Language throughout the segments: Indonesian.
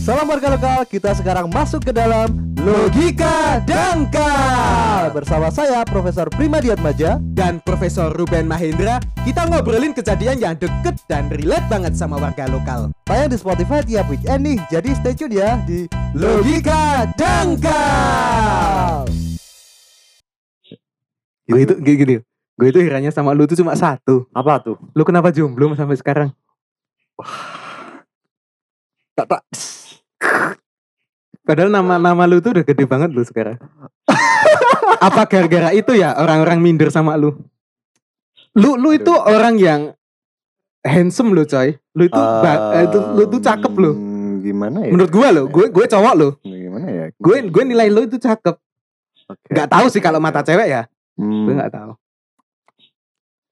Salam warga lokal, kita sekarang masuk ke dalam Logika Dangkal Bersama saya Profesor Primadiat Maja dan Profesor Ruben Mahendra, kita ngobrolin kejadian yang deket dan relate banget sama warga lokal. Tayang di Spotify tiap weekend nih Jadi stay tune ya di Logika Dangkal Gue itu gini, gini. Gue itu herannya sama lu tuh cuma satu. Apa tuh? Lu kenapa jomblo sampai sekarang? Tak tak Padahal nama-nama lu tuh udah gede banget lu sekarang. Apa gara-gara itu ya orang-orang minder sama lu? Lu lu itu orang yang handsome lu coy. Lu itu eh, itu lu tuh cakep lu. Gimana ya? Menurut gue lo, gue gue cowok lo. Gimana ya? Gue gue nilai lu itu cakep. Oke. Gak tahu sih kalau mata cewek ya. Hmm. Gue gak tahu.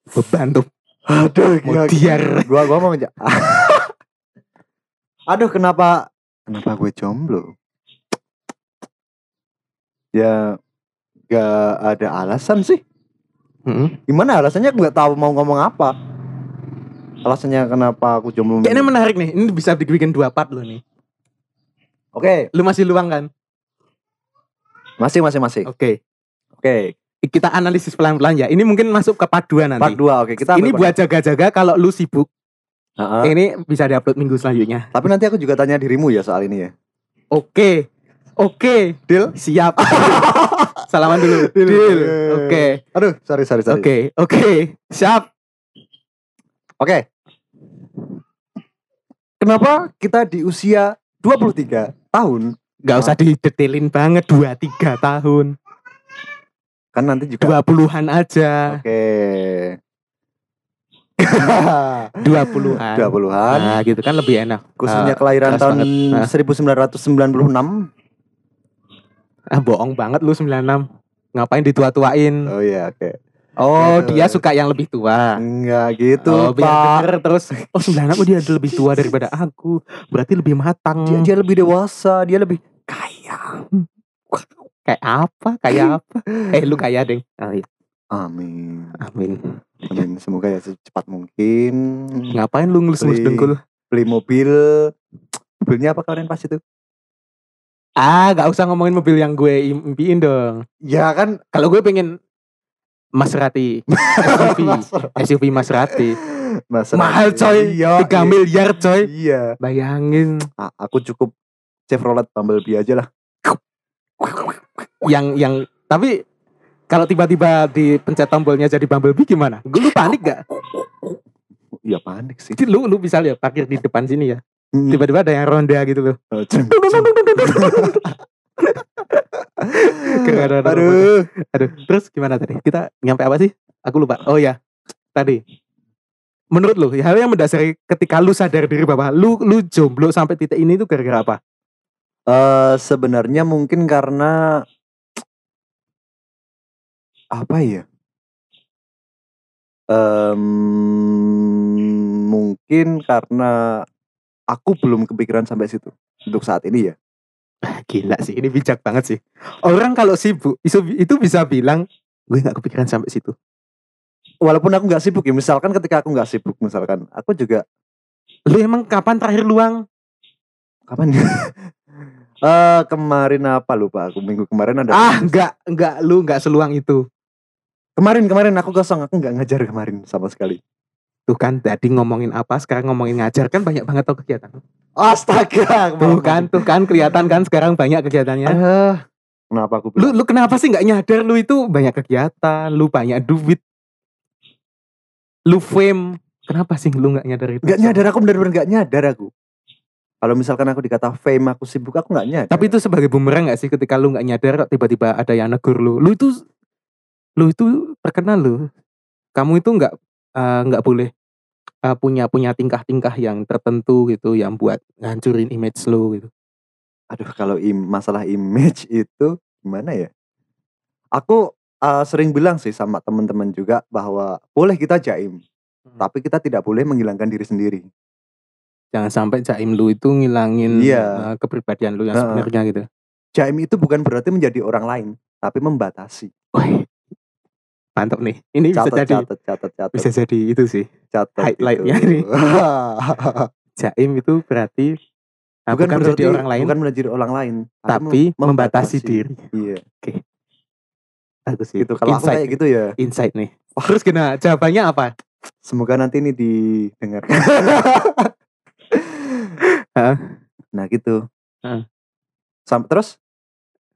Beban tuh. Aduh, Mau gila. diar. Gua gua mau Aduh, kenapa kenapa gue jomblo? Ya gak ada alasan sih. Mm-mm. Gimana alasannya gue gak tahu mau ngomong apa. Alasannya kenapa aku jomblo? Kayaknya menarik nih. Ini bisa dibikin dua part lo nih. Oke, Lu masih luang kan? masih masih masih. Oke. Oke, Kita analisis pelan-pelan ya. Ini mungkin masuk ke part 2 nanti. part 2. Oke, kita ini buat jaga-jaga kalau lu sibuk. Heeh. Ini bisa diupload minggu selanjutnya. Tapi nanti aku juga tanya dirimu ya soal ini ya. Oke. Oke. Deal? Siap. Salaman dulu. Deal. Deal. Oke. Aduh, sorry sorry sorry. Oke. Oke. Siap. Oke. Kenapa kita di usia 23 tahun Gak usah didetailin banget 2 3 tahun. kan nanti juga 20-an aja. Oke. 20-an. 20-an. Nah, gitu kan lebih enak. Khususnya Ah, kelahiran keras tahun banget. Nah. 1996. Ah, bohong banget lu 96. Ngapain ditua-tuain? Oh iya, oke. Oh, Gitu. dia suka yang lebih tua. Enggak gitu, oh, Pak. denger terus. Oh, 96 oh, dia lebih tua daripada aku. Berarti lebih matang. Dia, dia lebih dewasa, dia lebih kaya. Kayak apa? Kayak apa? Eh, lu kaya, Deng. Oh, iya. Amin. Amin. Amin. Semoga ya secepat mungkin Ngapain lu ngelus-ngelus dengkul? beli mobil. Mobilnya apa kalian pas itu? Ah, gak usah ngomongin mobil yang gue impiin dong. Ya kan Kalau gue pengen Maserati SUV SUV Maserati Mas mahal coy Iya, 3 miliar coy Iya. bayangin A- aku cukup Chevrolet Bumblebee aja lah. yang yang tapi kalau tiba-tiba dipencet tombolnya jadi Bumblebee gimana? Gue lu panik gak? Iya panik sih. Jadi lu lu bisa lihat parkir di depan sini ya. Hmm. Tiba-tiba ada yang ronda gitu loh. Oh. Keren, Aduh. Aduh, terus gimana tadi? Kita nyampe apa sih? Aku lupa. Oh ya, tadi. Menurut lu, hal yang mendasari ketika lu sadar diri bahwa lu lu jomblo sampai titik ini tuh gara-gara apa? Eh sebenarnya mungkin karena apa ya? Em, mungkin karena aku belum kepikiran sampai situ untuk saat ini ya. Gila sih, ini bijak banget sih. Orang kalau sibuk itu, itu bisa bilang gue nggak kepikiran sampai situ. Walaupun aku nggak sibuk ya, misalkan ketika aku nggak sibuk, misalkan aku juga Lu emang kapan terakhir luang? kapan ya? Eh kemarin apa lupa aku minggu kemarin ada Ah, nggak, nggak lu nggak seluang itu. Kemarin kemarin aku kosong aku nggak ngajar kemarin sama sekali Tuh kan tadi ngomongin apa, sekarang ngomongin ngajar kan banyak banget tuh kegiatan. astaga Tuh kan, tuh kan kelihatan kan sekarang banyak kegiatannya. Ah, kenapa aku Lu bilang lu kenapa sih nggak nyadar lu itu banyak kegiatan, lu banyak duit, lu fame. Kenapa sih lu nggak nyadar itu? nggak nyadar aku benar-benar nggak nyadar aku kalau misalkan aku dikata fame aku sibuk aku nggak nyadar Tapi itu sebagai bumerang nggak sih ketika lu nggak nyadar tiba-tiba ada yang negur lu. Lu itu lu itu terkenal lu. Kamu itu nggak eh, nggak boleh eh, punya punya tingkah-tingkah yang tertentu gitu yang buat ngancurin image lu gitu. aduh kalau im masalah image itu gimana ya aku eh, sering bilang sih sama teman-teman juga bahwa boleh kita jaim Hmm. tapi kita tidak boleh menghilangkan diri sendiri Jangan sampai jaim lu itu ngilangin Iya. eh, kepribadian lu yang Heeh. sebenarnya gitu. jaim itu bukan berarti menjadi orang lain tapi membatasi mantap nih. Ini bisa catat jadi catat catat catat bisa jadi itu sih. catat highlight-nya itu. ini. Jaim itu berarti Nah, bukan, berarti- menjadi orang lain, bukan menjadi orang lain, tapi mem- membatasi diri. Iya, Bagus sih. gitu. Kalau aku Insight kayak gitu ya, Insight nih. Terus gimana? Jawabannya apa? semoga nanti ini didengar. Nah gitu. Heeh. Sam- terus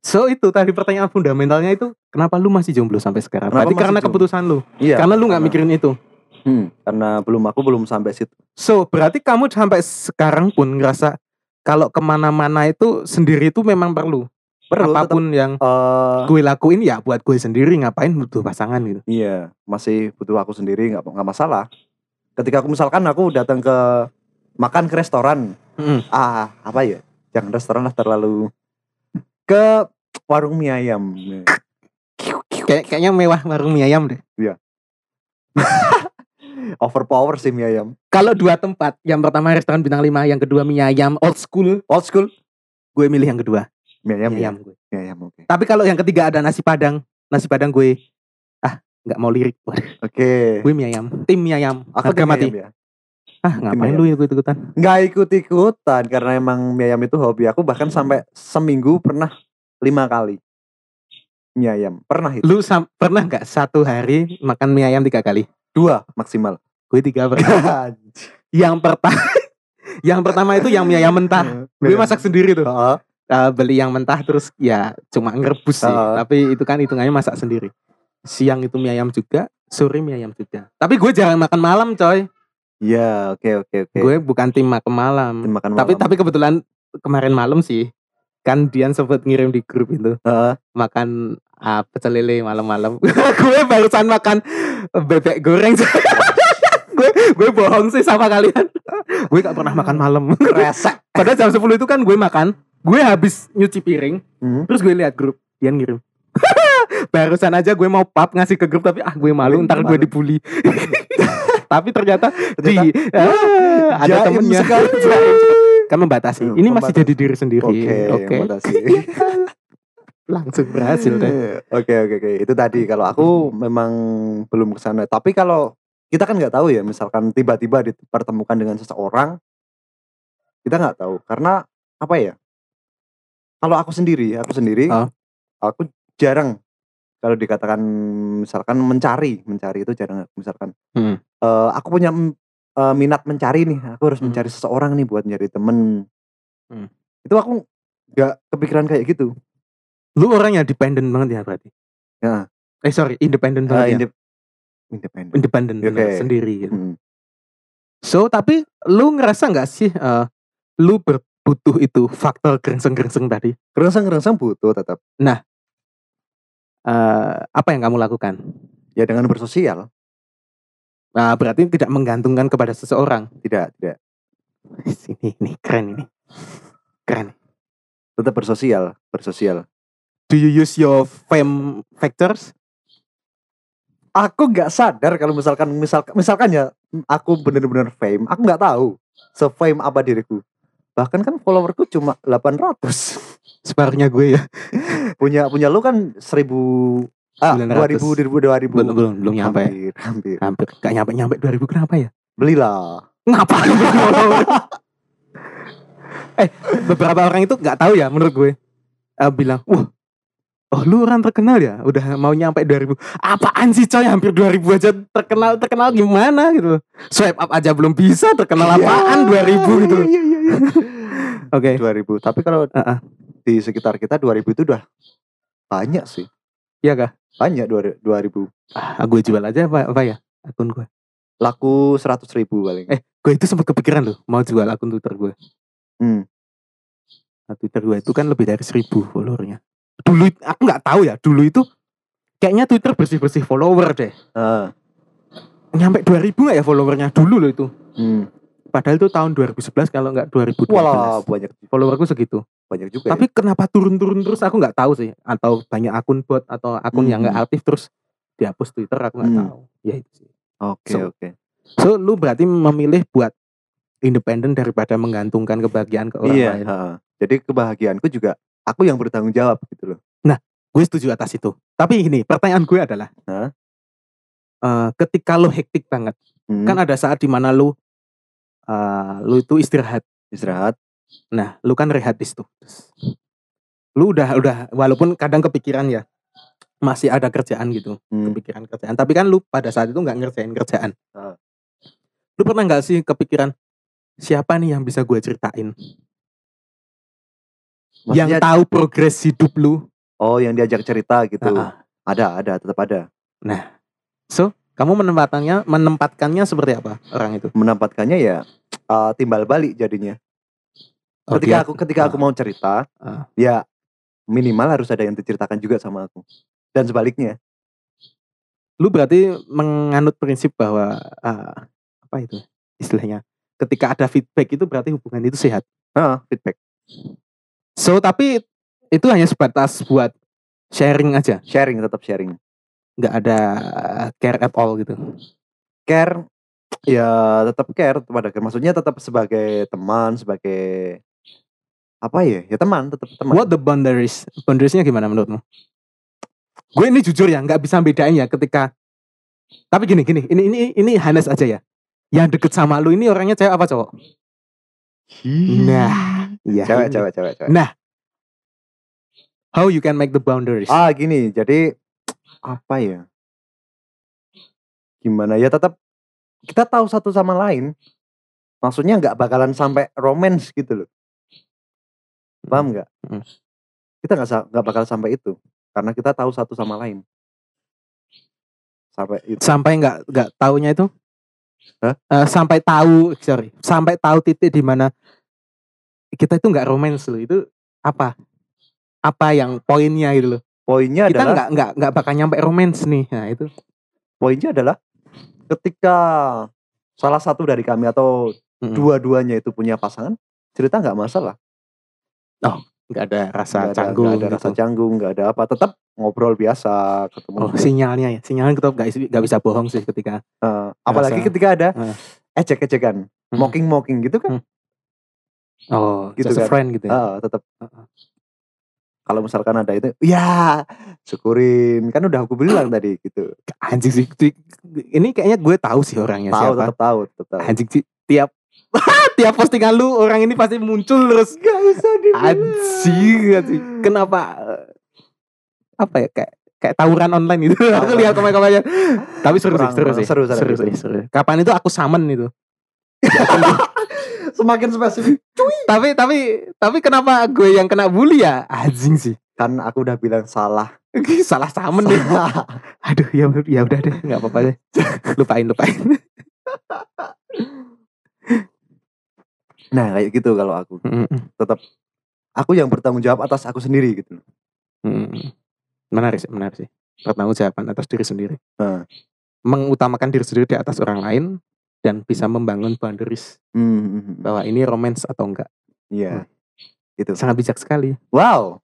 So itu tadi pertanyaan fundamentalnya itu kenapa lu masih jomblo sampai sekarang? Kenapa Berarti karena jomblo? keputusan lu. iya. karena lu nggak mikirin itu. Hmm, karena belum aku belum sampai situ. So berarti kamu sampai sekarang pun ngerasa kalau ke mana-mana itu sendiri itu memang perlu. Perlu tetap, Apa pun yang eh, gue lakuin ya buat gue sendiri ngapain butuh pasangan gitu. Iya, masih butuh aku sendiri nggak nggak masalah. Ketika aku misalkan aku datang ke makan ke restoran, Mm. ah apa ya? Jangan restoran lah terlalu ke warung mie ayam. Kayak kayaknya mewah warung mie ayam deh. Overpower sih mie ayam. Kalau dua tempat, yang pertama restoran bintang 5, yang kedua mie ayam old school, Old school gue milih yang kedua. mie ayam. mie ya? ayam gue. Mie ayam oke. Tapi kalau yang ketiga ada nasi padang, nasi padang gue ah nggak mau lirik. Oke. gue mie ayam, tim mie ayam, Aku harga tim mie mati. ayam ya. Ah ngapain lu ikut ikutan? Nggak ikut ikutan karena emang mie ayam itu hobi aku bahkan sampai seminggu pernah lima kali mie ayam pernah itu Lu sam- pernah nggak satu hari makan mie ayam tiga kali? dua maksimal. Gue tiga pernah. yang pertama, yang pertama itu yang mie ayam mentah. Gue masak sendiri tuh. Eh, beli yang mentah terus ya cuma ngerebus sih. Heeh. Tapi itu kan hitungannya masak sendiri. Siang itu mie ayam juga, sore mie ayam juga. Tapi gue jarang makan malam, coy. Iya, oke oke oke. Gue bukan tim makan malam. makan Tapi malam. tapi kebetulan kemarin malam sih kan Dian sempat ngirim di grup itu Heeh. makan ah, pecel lele malam-malam. gue barusan makan bebek goreng. gue gue bohong sih sama kalian. gue gak pernah makan malam. Kresek. Padahal jam 10 itu kan gue makan, gue habis nyuci piring, Hmm. terus gue lihat grup, Dian ngirim. Barusan aja gue mau pap ngasih ke grup tapi ah gue malu Gue ntar gue malu. dibully. Tapi ternyata, di Ternyata ah, ada jaim temennya sekali. kan membatasi. Hmm, Ini masih membatasi. jadi diri sendiri. Oke, Oke. makasih. Langsung berhasil deh. Oke oke oke. Itu tadi kalau aku memang belum ke sana. Tapi kalau kita kan nggak tahu ya, misalkan tiba-tiba dipertemukan dengan seseorang, kita nggak tahu karena apa ya? Kalau aku sendiri, aku sendiri, Ah. aku jarang kalau dikatakan misalkan mencari, mencari itu jarang. Misalkan Hmm. eh, aku punya eh, minat mencari nih, aku harus Hmm. mencari seseorang nih buat nyari temen. Hmm. Itu aku nggak kepikiran kayak gitu. Lu orang yang dependent banget ya berarti. Ya. Eh sorry, independent Eh, banget ya. indep- independen. Independent Oke. bener, sendiri gitu. Hmm. So, tapi lu ngerasa nggak sih eh, lu berbutuh itu faktor gerengseng-gerengseng tadi? Kerengseng-kerengseng butuh tetap. Eh, apa yang kamu lakukan? Ya dengan bersosial. Nah, berarti tidak menggantungkan kepada seseorang. Tidak, tidak. Ini, ini keren ini. Keren. Tetap bersosial, bersosial. Do you use your fame factors? Aku nggak sadar kalau misalkan misalkan misalkan ya aku bener-bener fame, aku nggak tahu se-fame apa diriku. Bahkan kan followerku cuma 800. Separuhnya gue ya. punya punya lu kan 1000 ah 900. 2000 2000 2000. Belum, belum, belum nyampe. Hampir, hampir. Hampir gak nyampe nyampe 2000 kenapa ya? Belilah. Ngapain follower? eh, beberapa orang itu nggak tahu ya menurut gue. Eh, bilang, "Wah, oh lu orang terkenal ya? Udah mau nyampe 2000. Apaan sih coy? Hampir 2000 aja terkenal terkenal gimana gitu. Swipe up aja belum bisa, terkenal apaan 2000 gitu. Iya iya iya. Oke. 2000. Tapi kalau Heeh. Di sekitar kita 2000 itu udah banyak sih. Iya kah? Banyak 2000. Ah, gue jual aja apa, apa ya akun gue. Laku 100 ribu paling. Eh, gue itu sempat kepikiran loh mau jual akun Twitter gue. Hmm. Nah, Twitter gue itu kan lebih dari 1000 followernya. Dulu aku nggak tahu ya, dulu itu kayaknya Twitter bersih-bersih follower deh. Ah. Nyampe 2000 nggak ya followernya dulu loh itu. Hmm. Padahal itu tahun 2011 kalau nggak 2012. Walah banyak Followerku segitu. banyak juga. Tapi kenapa turun-turun terus aku nggak tahu sih. Atau banyak akun bot atau akun yang nggak Hmm. aktif terus dihapus Twitter aku nggak Hmm. tahu. Ya itu sih. ya. Oke So- oke. So lu berarti memilih buat independen daripada menggantungkan kebahagiaan ke orang Iya. lain. ha. Jadi kebahagiaanku juga aku yang bertanggung jawab gitu loh. Gue setuju atas itu. Tapi ini pertanyaan gue adalah, Hah? eh, ketika lo hektik banget, Hmm. kan ada saat di mana lo, eh, lo itu istirahat, istirahat. Nah, lu kan rehat di situ. Lu udah udah walaupun kadang kepikiran ya masih ada kerjaan gitu, Hmm. kepikiran kerjaan. Tapi kan lu pada saat itu nggak ngerjain kerjaan. Ah. Lu pernah nggak sih kepikiran siapa nih yang bisa gue ceritain? yang Maksudnya, tahu progres hidup lu. oh yang diajak cerita gitu. Ah. Ada, ada, tetap ada. So, kamu menempatkannya menempatkannya seperti apa orang itu? Menempatkannya ya eh, timbal balik jadinya. Oh, ketika dia- aku ketika aku Ah. mau cerita, Ah. ya minimal harus ada yang diceritakan juga sama aku. Dan sebaliknya. lu berarti menganut prinsip bahwa ah, apa itu istilahnya? Ketika ada feedback itu berarti hubungan itu sehat. Ah, feedback, So, tapi itu hanya sebatas buat sharing aja, sharing tetap sharing. Nggak ada care at all gitu. Care ya tetap care kepada maksudnya tetap sebagai teman, sebagai apa ya? Ya teman, tetap teman. What the boundaries? Boundariesnya gimana menurutmu? Gue ini jujur ya, nggak bisa bedain ya ketika. Tapi gini gini, ini ini ini Hanes aja ya. Yang deket sama lu ini orangnya cewek apa cowok? Nah, iya. cewek, ini. cewek, cewek, cewek. Nah, how you can make the boundaries? Ah, gini. Jadi apa ya? Gimana ya tetap kita tahu satu sama lain. Maksudnya nggak bakalan sampai romance gitu loh. Paham nggak? Hmm. Kita nggak nggak bakal sampai itu karena kita tahu satu sama lain. Sampai itu. Sampai nggak nggak taunya itu? Hah? Eh, sampai tahu, sorry, sampai tahu titik di mana kita itu nggak romance loh. Itu apa? Apa yang poinnya gitu loh? Poinnya Kita adalah nggak nggak nggak bakal nyampe romance nih. Nah itu. poinnya adalah ketika salah satu dari kami atau Mm-mm. dua-duanya itu punya pasangan, cerita nggak masalah. nggak ada rasa Nggak ada, canggung nggak ada rasa gitu. canggung, nggak ada apa. Tetap ngobrol biasa, ketemu. Oh, sinyalnya ya. Sinyalnya tetap nggak bisa bohong sih ketika Eh, apalagi Rasa- ketika ada Eh. ejek-ejekan, mocking-mocking gitu kan. oh, Gitu just a kan. friend gitu ya. Ah, tetap. Kalau misalkan ada itu, ya syukurin. Kan udah aku bilang tadi gitu. Anjing sih. Ini kayaknya gue tahu sih orangnya Tahu, siapa. tetap tahu, tetap tahu. Anjing sih. Tiap tiap postingan lu orang ini pasti muncul terus. Gak usah Anjing, anjing. Kenapa eh, apa ya kayak kayak tawuran online itu. aku lihat komen-komennya. Tapi seru sih, seru sih. seru, seru, seru, seru. sih, seru. Kapan itu aku summon itu. Semakin spesifik. tapi tapi tapi kenapa gue yang kena bully ya? Anjing sih. Kan aku udah bilang salah. Salah summon deh. Aduh, ya ya udah deh, nggak apa-apa deh. lupain, lupain. nah, kayak gitu kalau aku. Tetap aku yang bertanggung jawab atas aku sendiri gitu. Hmm. Menarik sih, menarik sih. Pertanggung jawaban atas diri sendiri. Nah. Mengutamakan diri sendiri di atas orang lain dan bisa membangun boundaries Hmm, bahwa ini romance atau enggak. Iya. Gitu. Sangat bijak sekali. Wow.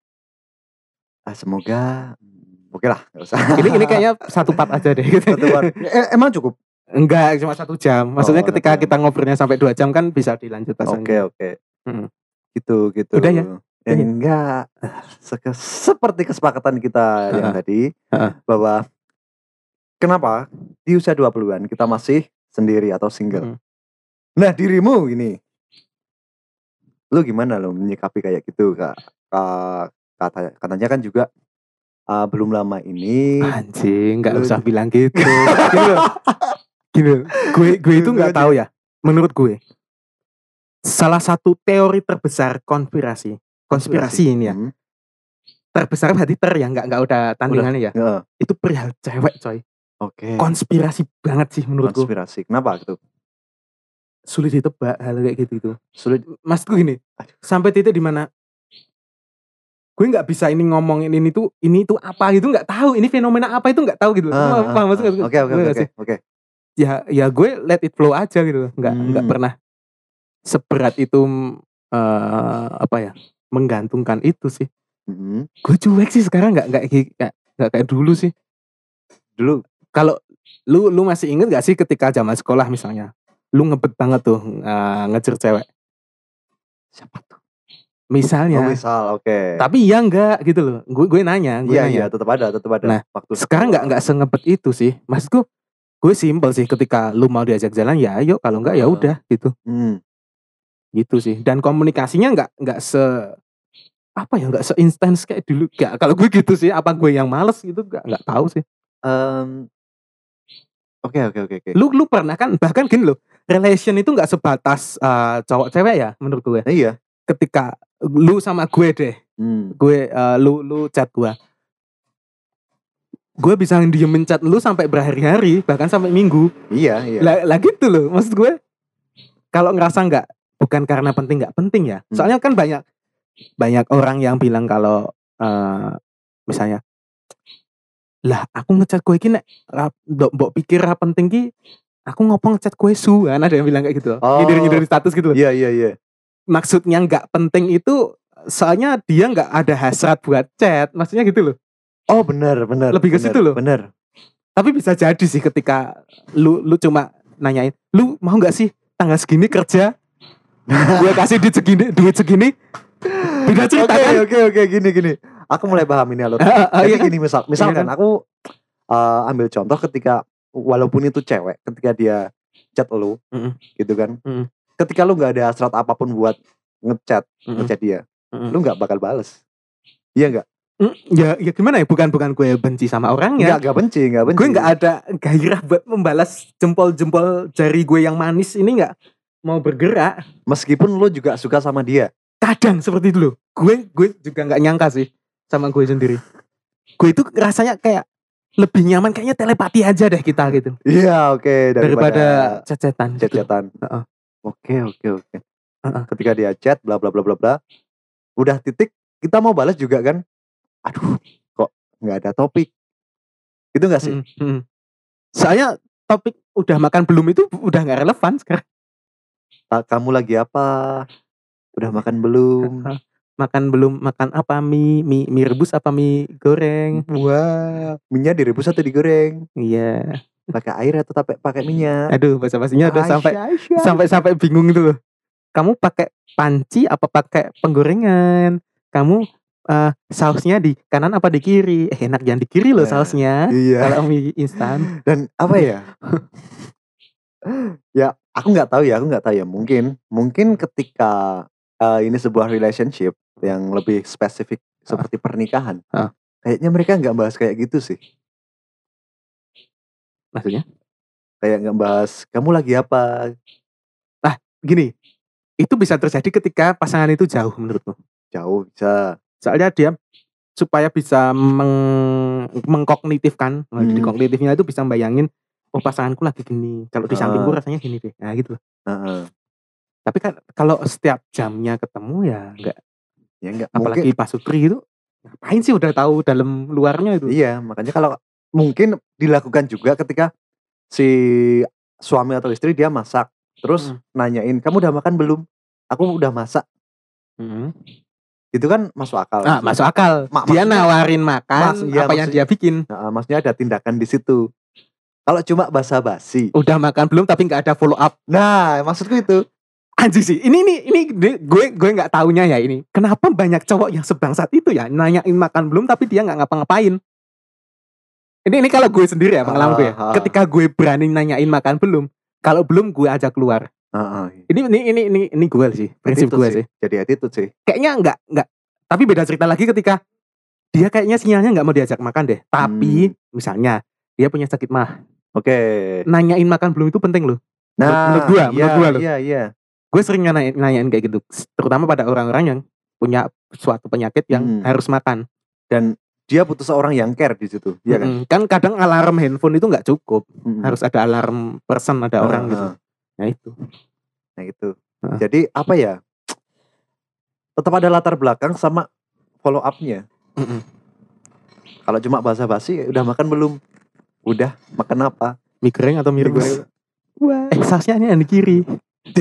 Ah, semoga hmm, Oke lah, usah. Ini ini kayaknya satu part aja deh. Gitu. Satu part. Eh, emang cukup. Enggak, cuma satu jam. Maksudnya Oh, ketika kita ngobrolnya sampai dua jam kan bisa dilanjut Oke, pasangnya. oke. Mm. Gitu, gitu. Udah ya? Ya? enggak. Seke- seperti kesepakatan kita yang Ha-ha. tadi Ha-ha. bahwa kenapa di usia 20-an kita masih sendiri atau single. Mm. Nah, dirimu gini. Lu gimana lo menyikapi kayak gitu, Kak? Kak kata katanya kan juga uh, belum lama ini Anjing, nggak usah bilang gitu. Gini loh. Gini loh. Gue gue itu nggak tahu ya. Menurut gue salah satu teori terbesar konspirasi. Konspirasi ini ya. Hmm, Terbesar berarti ter ya, nggak nggak udah tandingannya ya. ya, Itu perihal cewek, coy. Oke. Konspirasi banget sih menurut gue. Konspirasi. Kenapa gitu? Sulit ditebak hal kayak gitu itu. Sulit Maksudku gini, sampai titik di mana gue nggak bisa ini ngomongin ini tuh ini tuh apa gitu nggak tahu ini fenomena apa itu nggak tahu gitu Ah, Paham- paham ah, maksudnya? ah. Oke, oke, oke, nggak oke. ya ya gue let it flow aja gitu nggak nggak Hmm. pernah seberat itu eh apa ya menggantungkan itu sih Mhm. gue cuek sih sekarang nggak nggak nggak nggak kayak dulu sih Dulu kalau lu lu masih inget gak sih ketika zaman sekolah misalnya? Lu ngebet banget tuh eh, ngejar cewek. Siapa tuh? misalnya. Oh, misal, oke. tapi ya enggak gitu loh. Gue gue nanya gue Iya, nanya. iya, tetap ada, tetap ada. Nah, waktu sekarang nggak nggak sengebet itu sih. Maksudku gue simpel sih ketika lu mau diajak jalan ya ayo. Kalau enggak ya Ah. udah gitu. Hmm. gitu sih. Dan komunikasinya nggak nggak se apa ya nggak seintens kayak dulu. Gak kalau gue gitu sih. Apa gue yang males gitu? Nggak nggak tahu sih. Mmm, oke oke oke oke. lu lu pernah kan bahkan gini loh relation itu nggak sebatas eh, cowok cewek ya menurut gue Iya. ketika lu sama gue deh Hmm. gue eh, lu lu chat gue gue bisa diemin chat lu sampai berhari-hari bahkan sampai minggu Iya iya. lah, lah gitu loh maksud gue kalau ngerasa nggak bukan karena penting nggak penting ya Hmm. soalnya kan banyak banyak orang yang bilang kalau eh, misalnya lah aku ngechat kue ra- mbok mbok pikir ra penting ki aku ngopo ngechat kue su kan ada yang bilang kayak gitu Oh. nyindir nyindir di status gitu Iya iya iya. maksudnya nggak penting itu soalnya dia nggak ada hasrat buat chat maksudnya gitu loh Oh benar benar. Lebih ke situ loh. Benar. tapi bisa jadi sih ketika lu lu cuma nanyain lu mau nggak sih tanggal segini kerja gue kasih duit segini duit segini beda cerita Oke kan oke oke gini gini. Aku mulai paham ini alur. Ah, Jadi iya kan? gini misal, misalkan kan? aku eh, ambil contoh ketika walaupun itu cewek, ketika dia chat lu, Mm-mm. gitu kan, Mm-mm. ketika lu nggak ada hasrat apa pun buat ngechat, Mm-mm. ngechat dia, Mm-mm. lu nggak bakal bales. Iya nggak? Mm, ya ya gimana ya bukan bukan gue benci sama orangnya Nggak nggak benci, nggak benci. gue nggak ada gairah buat membalas jempol-jempol jari gue yang manis ini nggak mau bergerak Meskipun lu juga suka sama dia. kadang seperti itu loh gue gue juga nggak nyangka sih sama gue sendiri gue itu rasanya kayak lebih nyaman kayaknya telepati aja deh kita gitu Iya oke daripada cecetan gitu. Heeh. Oke oke oke. Ketika dia chat, bla bla bla bla bla, udah titik, kita mau balas juga kan? Aduh, kok nggak ada topik? Itu nggak sih? Mm, mm. soalnya topik udah makan belum itu udah nggak relevan sekarang Kamu lagi apa? Udah makan belum? Makan belum makan apa mie mie, mie rebus apa mie goreng Wah, minyak direbus atau digoreng? iya Pakai air atau tapi pakai minyak? aduh bahasa basinya udah sampai sampai sampai bingung gitu loh. Kamu pakai panci apa pakai penggorengan? Kamu eh, sausnya di kanan apa di kiri? Eh, enak yang di kiri loh Nah, sausnya. Iya. Kalau mie instan. Dan apa ya? ya, aku nggak tahu ya, aku nggak tahu ya. Mungkin, mungkin ketika eh, ini sebuah relationship yang lebih spesifik seperti pernikahan, Ah. kayaknya mereka nggak bahas kayak gitu sih. Maksudnya? Kayak nggak bahas kamu lagi apa? Gini, itu bisa terjadi ketika pasangan itu jauh menurutku. Jauh bisa. Soalnya dia supaya bisa meng mengkognitifkan, nah, di Hmm. kognitifnya itu bisa bayangin oh pasanganku lagi gini. Kalau di sampingku Ah. rasanya gini deh. Nah, gitu loh. Heeh. Tapi kan kalau setiap jamnya ketemu ya enggak Ya nggak. apalagi Pak Sutri itu ngapain sih udah tahu dalam luarnya itu Iya, makanya kalau mungkin dilakukan juga ketika si suami atau istri dia masak, terus Hmm. nanyain, "Kamu udah makan belum?" "Aku udah masak." Mm. Itu kan masuk akal. ah masuk akal Ma- dia nawarin makan Mas- iya, apa yang dia bikin Nah, maksudnya ada tindakan di situ. Kalau cuma basa-basi. udah makan belum tapi nggak ada follow up Nah, maksudku itu. Anjing sih ini ini ini gue gue nggak taunya ya ini kenapa banyak cowok yang sebangsat itu ya nanyain makan belum tapi dia nggak ngapa-ngapain ini ini kalau gue sendiri ya pengalaman gue ya. Ah, ah. ketika gue berani nanyain makan belum kalau belum gue ajak keluar Heeh. ini ini ini ini, ini gue sih prinsip gue sih Jadi attitude sih. kayaknya enggak enggak tapi beda cerita lagi ketika dia kayaknya sinyalnya nggak mau diajak makan deh tapi Hmm. misalnya dia punya sakit mah Oke. nanyain makan belum itu penting loh Nah, menurut menurut iya, gua loh. Iya, iya. Gue sering nanyain, nanyain kayak gitu terutama pada orang-orang yang punya suatu penyakit yang Hmm. harus makan Dan dia butuh seorang yang care di situ. Iya kan? Kan kadang alarm handphone itu nggak cukup Mm-mm. harus ada alarm person ada orang Heeh. gitu nah itu Nah itu. Heeh. Jadi apa ya? Tetap ada latar belakang sama follow up-nya. Mm-mm. Kalau cuma basa-basi, udah makan belum? Udah, makan apa? mie goreng atau mie rebus. Wah. eh sausnya ini yang di kiri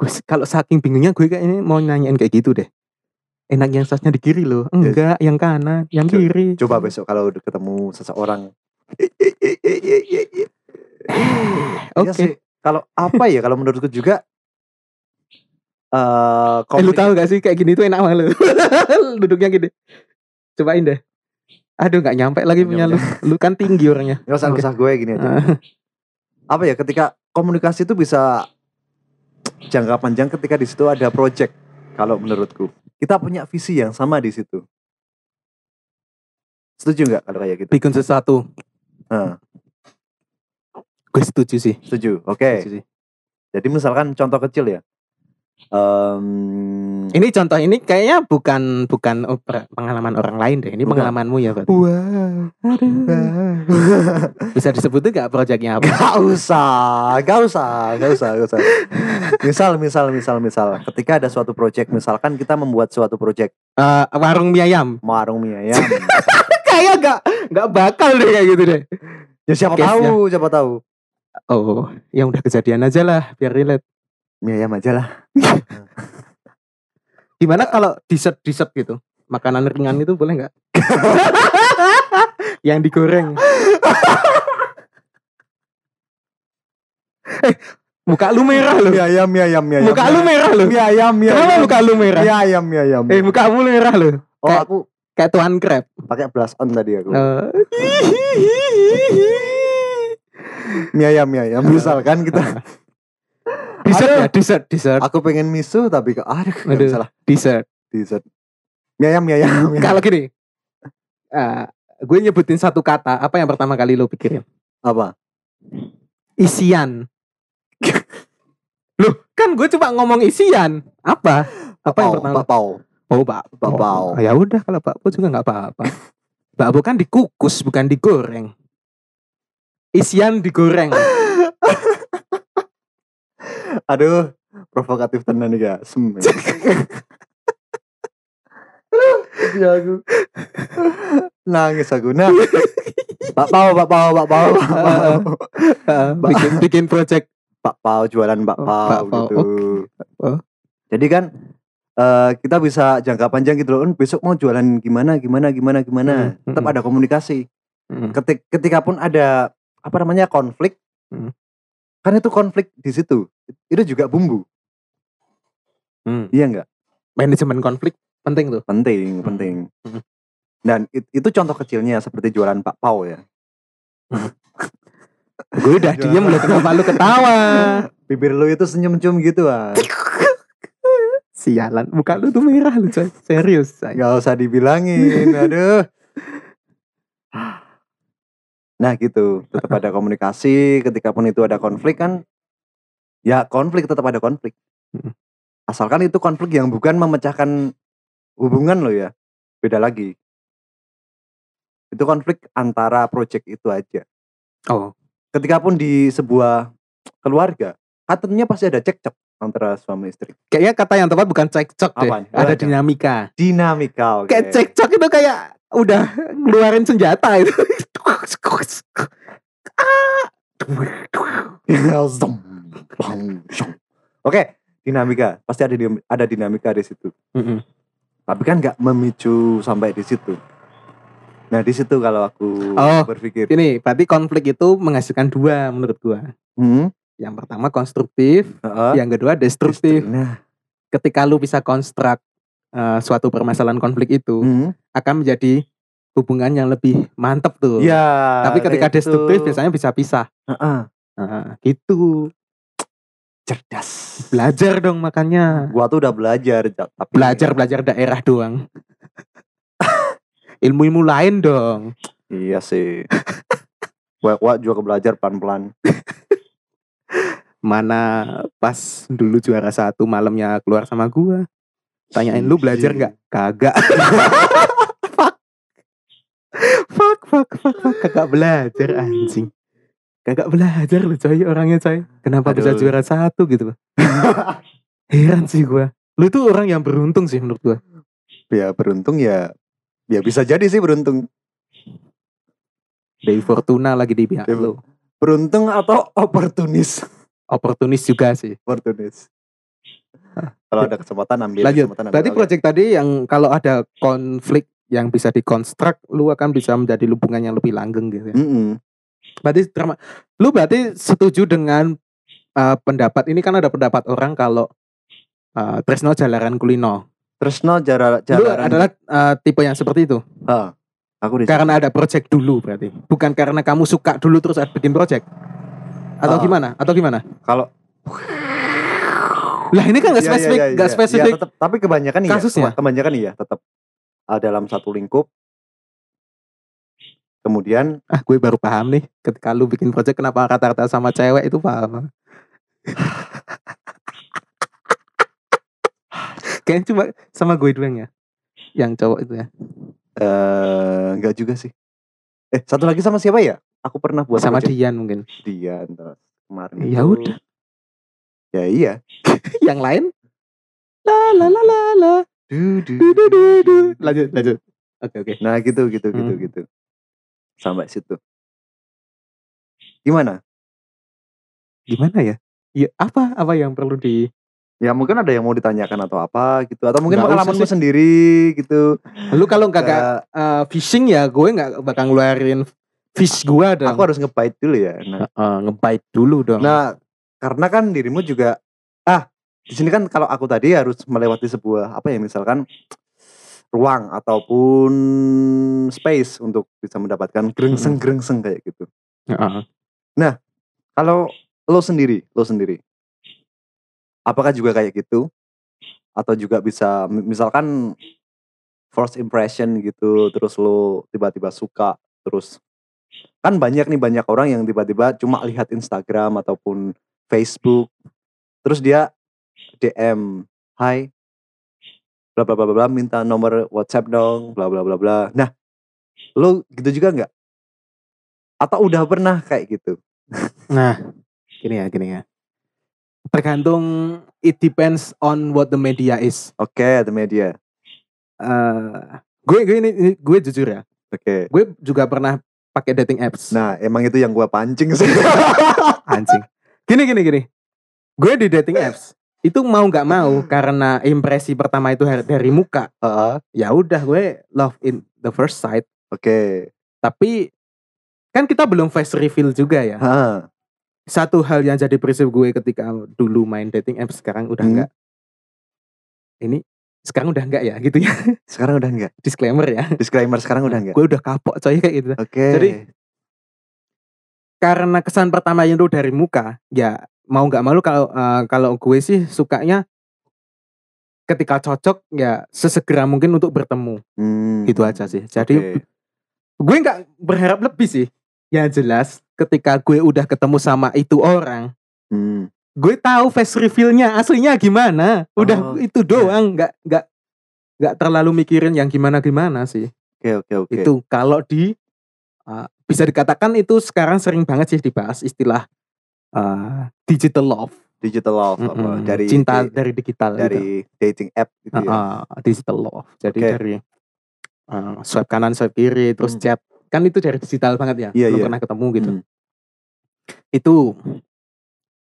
gue kalau saking bingungnya gue kayaknya mau nanyain kayak gitu deh enak yang sausnya di kiri loh enggak yang kanan yang Co- kiri Coba besok kalau udah ketemu seseorang. Oke. Iya sih. Kalau apa ya? Kalau menurutku juga eh Eh, lu tahu gak sih kayak gini tuh enak banget lu. Duduknya gini. Cobain deh. Aduh nggak nyampe lagi punya lu. Lu kan tinggi orangnya. Nggak usah, Oke. usah gue gini aja. Ah, Apa ya? Ketika komunikasi itu bisa jangka panjang ketika di situ ada project kalau menurutku. Kita punya visi yang sama di situ. Setuju nggak kalau kayak gitu? Bikin sesuatu. Nah, Gue setuju sih. setuju. Oke. Setuju sih. Jadi misalkan contoh kecil ya. Em, Ini contoh ini kayaknya bukan bukan oper- pengalaman orang lain deh. Ini Bukan. pengalamanmu ya, berarti. Wah. Bisa disebutin nggak proyeknya apa? Gak usah, gak usah, gak usah, gak usah. Misal, misal, misal, misal. Ketika ada suatu project, misalkan kita membuat suatu project Eh, warung mie ayam. warung mie ayam. Kayak nggak nggak bakal deh kayak gitu deh. ya siapa Case-nya. tahu, siapa tahu. Oh, yang udah kejadian aja lah, biar relate. Mie ayam aja lah. Gimana kalau dessert dessert gitu? Makanan ringan itu boleh nggak? yang digoreng. eh, muka lu merah loh. Mie ayam, mie ayam, mie ayam. Muka lu merah loh. Mie ayam, mie Kenapa muka lu merah? Mie ayam, mie ayam. Eh, muka lu merah loh. Oh, kayak- aku Kayak tuan crab. pakai blush on tadi aku. Eh. Mie ayam, mie ayam. Misalkan kita dessert ya, dessert, dessert, aku pengen misu tapi kok aduh, Aduh. salah. dessert. Dessert. Mie ayam, mie ayam. Kalau gini, eh, gue nyebutin satu kata, apa yang pertama kali lo pikirin? Apa? Isian. Loh, kan gue cuma ngomong isian. Apa? Apa yang pertama? Bakpao. Oh, Pak. Bakpao. ya udah kalau bakpo juga nggak apa-apa. Bakpo kan dikukus bukan digoreng. Isian digoreng. Aduh, provokatif tenan nih gak? Sem. Ya aku. Nangis aku. Nah. Pak Pau, Pak Pau, Pak Pau, Pak Pau. Bikin bikin project Pak Pau jualan Pak Oh, Pau Pak Pau, gitu. Oh. Jadi kan eh, kita bisa jangka panjang gitu loh. "En, Besok mau jualan gimana, gimana, gimana, gimana. Hmm, Tetap hmm. ada komunikasi. Mm, Ketik, ketika pun ada apa namanya konflik, Hmm. Kan itu konflik di situ. Itu juga bumbu. mm. Iya enggak? manajemen konflik penting tuh. penting Hmm. penting Hmm. dan it- itu contoh kecilnya seperti jualan Pak Pau ya Gue udah diem loh kenapa lu ketawa? bibir lu itu senyum-senyum gitu ah Sialan, muka lu tuh merah lu coy. Serius. say. nggak usah dibilangin aduh nah gitu. Tetap ada komunikasi ketika pun itu ada konflik kan ya konflik tetap ada konflik. Asalkan itu konflik yang bukan memecahkan hubungan lo ya beda lagi. Itu konflik antara project itu aja. Oh, ketika pun di sebuah keluarga katanya pasti ada cekcok antara suami istri. Kayaknya kata yang tepat bukan cekcok deh. Ada dinamika. dinamika oke. Kayak cekcok itu kayak udah ngeluarin senjata itu. Zom. oke dinamika pasti ada ada dinamika di situ Mm-mm. tapi kan nggak memicu sampai di situ nah di situ kalau aku Oh, berpikir Ini berarti konflik itu menghasilkan dua menurut gua. hmm, Yang pertama konstruktif, heeh, yang kedua destruktif. nah Ketika lu bisa konstruk eh, suatu permasalahan konflik itu hmm, akan menjadi hubungan yang lebih mantep tuh. ya Tapi ketika gitu. destruktif biasanya bisa pisah. Heeh, Nah, gitu. cerdas Belajar dong makanya. gua tuh udah belajar Ja- tapi Belajar belajar daerah doang. Ilmu-ilmu lain dong. iya sih gua, gua juga belajar pelan-pelan Mana pas dulu juara satu malamnya keluar sama gua. Tanyain lu belajar nggak? Kagak. fuck. fuck, fuck, fuck, fuck. Kagak belajar anjing. Kagak belajar lu coy orangnya coy. Kenapa bisa Aduh. juara satu gitu? Heran sih gua. Lu tuh orang yang beruntung sih menurut gua. ya beruntung ya ya bisa jadi sih beruntung Dari Fortuna lagi di pihak lu. beruntung atau oportunis Oportunis juga sih. oportunis kalau ada kesempatan ambil Lanjut. kesempatan ambil. Berarti project tadi yang kalau ada konflik yang bisa dikonstruk, lu akan bisa menjadi hubungan yang lebih langgeng gitu ya. Mm-mm. Berarti drama, lu berarti setuju dengan uh, pendapat ini kan ada pendapat orang kalau uh, Tresno jalaran kulino. Tresno jara Lu jalaran adalah uh, tipe yang seperti itu. Ha, aku di Karena ada project dulu berarti. Bukan karena kamu suka dulu terus ada bikin project. Atau Ah. gimana? Atau gimana? kalau Lah ini kan nggak Iya, iya, spesifik, iya, nggak iya. spesifik. Tetep, tapi kebanyakan iya. kasusnya. Keba- Kebanyakan iya tetap uh, dalam satu lingkup. Kemudian Ah, gue baru paham nih ketika lu bikin project kenapa rata-rata sama cewek itu paham. Kayaknya cuma sama gue doang ya. Yang cowok itu ya. eh enggak juga sih. Eh, satu lagi sama siapa ya? Aku pernah buat sama project. Dian mungkin. Dian terus kemarin. Ya udah. Ya iya. yang lain la la la la la Du, du, du du du. Lanjut, lanjut. Oke, oke. Nah, gitu gitu gitu Hmm. gitu. Sampai situ. Gimana? Gimana ya? Ya, apa apa yang perlu di Ya mungkin ada yang mau ditanyakan atau apa gitu atau mungkin pengalamanmu sendiri gitu. Lu kalau nggak uh, fishing ya gue nggak bakal ngeluarin fish gua dong. aku harus ngebait dulu ya. Nah, Uh, ngebait dulu dong. nah karena kan dirimu juga ah di sini kan kalau aku tadi harus melewati sebuah apa ya misalkan ruang ataupun space untuk bisa mendapatkan gerengseng gerengseng kayak gitu. Heeh. Kalau lo sendiri, lo sendiri, apakah juga kayak gitu? Atau juga bisa, mi- misalkan first impression gitu, terus lo tiba-tiba suka, terus kan banyak nih banyak orang yang tiba-tiba cuma lihat Instagram ataupun Facebook, terus dia DM, Hai, bla bla bla bla, minta nomor WhatsApp dong, bla bla bla bla. Nah, lo gitu juga nggak? Atau udah pernah kayak gitu? Nah, gini ya, gini ya. Tergantung it depends on what the media is. Oke, the media. Eh, gue gue ini, gue jujur ya. Oke. Gue juga pernah pakai dating apps. Nah, emang itu yang gua pancing sih. Anjing. Gini gini gini. Gue di dating apps itu mau nggak mau karena impresi pertama itu dari muka. Heeh. Ya udah gue love in the first sight. Oke. Tapi kan kita belum face reveal juga ya. Heeh. Satu hal yang jadi prinsip gue ketika dulu main dating apps sekarang udah Hmm. enggak. Ini sekarang udah enggak ya gitu ya. Sekarang udah enggak. Disclaimer ya. Disclaimer sekarang udah enggak. Gue udah kapok coy kayak gitu. Oke. Jadi, Karena kesan pertama itu dari muka, ya mau nggak mau kalau eh, kalau gue sih sukanya ketika cocok ya sesegera mungkin untuk bertemu Hmm. gitu aja sih. Jadi Oke. gue nggak berharap lebih sih. Yang jelas ketika gue udah ketemu sama itu orang, Hmm. gue tahu face reveal-nya aslinya gimana. Udah Oh, itu doang, nggak nggak nggak terlalu mikirin yang gimana gimana sih. Oke, oke, oke. Itu kalau di uh, bisa dikatakan itu sekarang sering banget sih dibahas istilah uh, digital love. digital love apa? Mm-mm. dari cinta di- dari digital gitu. dari dating app gitu ya. Uh, uh, digital love. Jadi Oke. dari uh, swipe kanan, swipe kiri, terus Hmm. chat. Kan itu dari digital banget ya. Iya, Belum iya. pernah ketemu gitu. Hmm. Itu.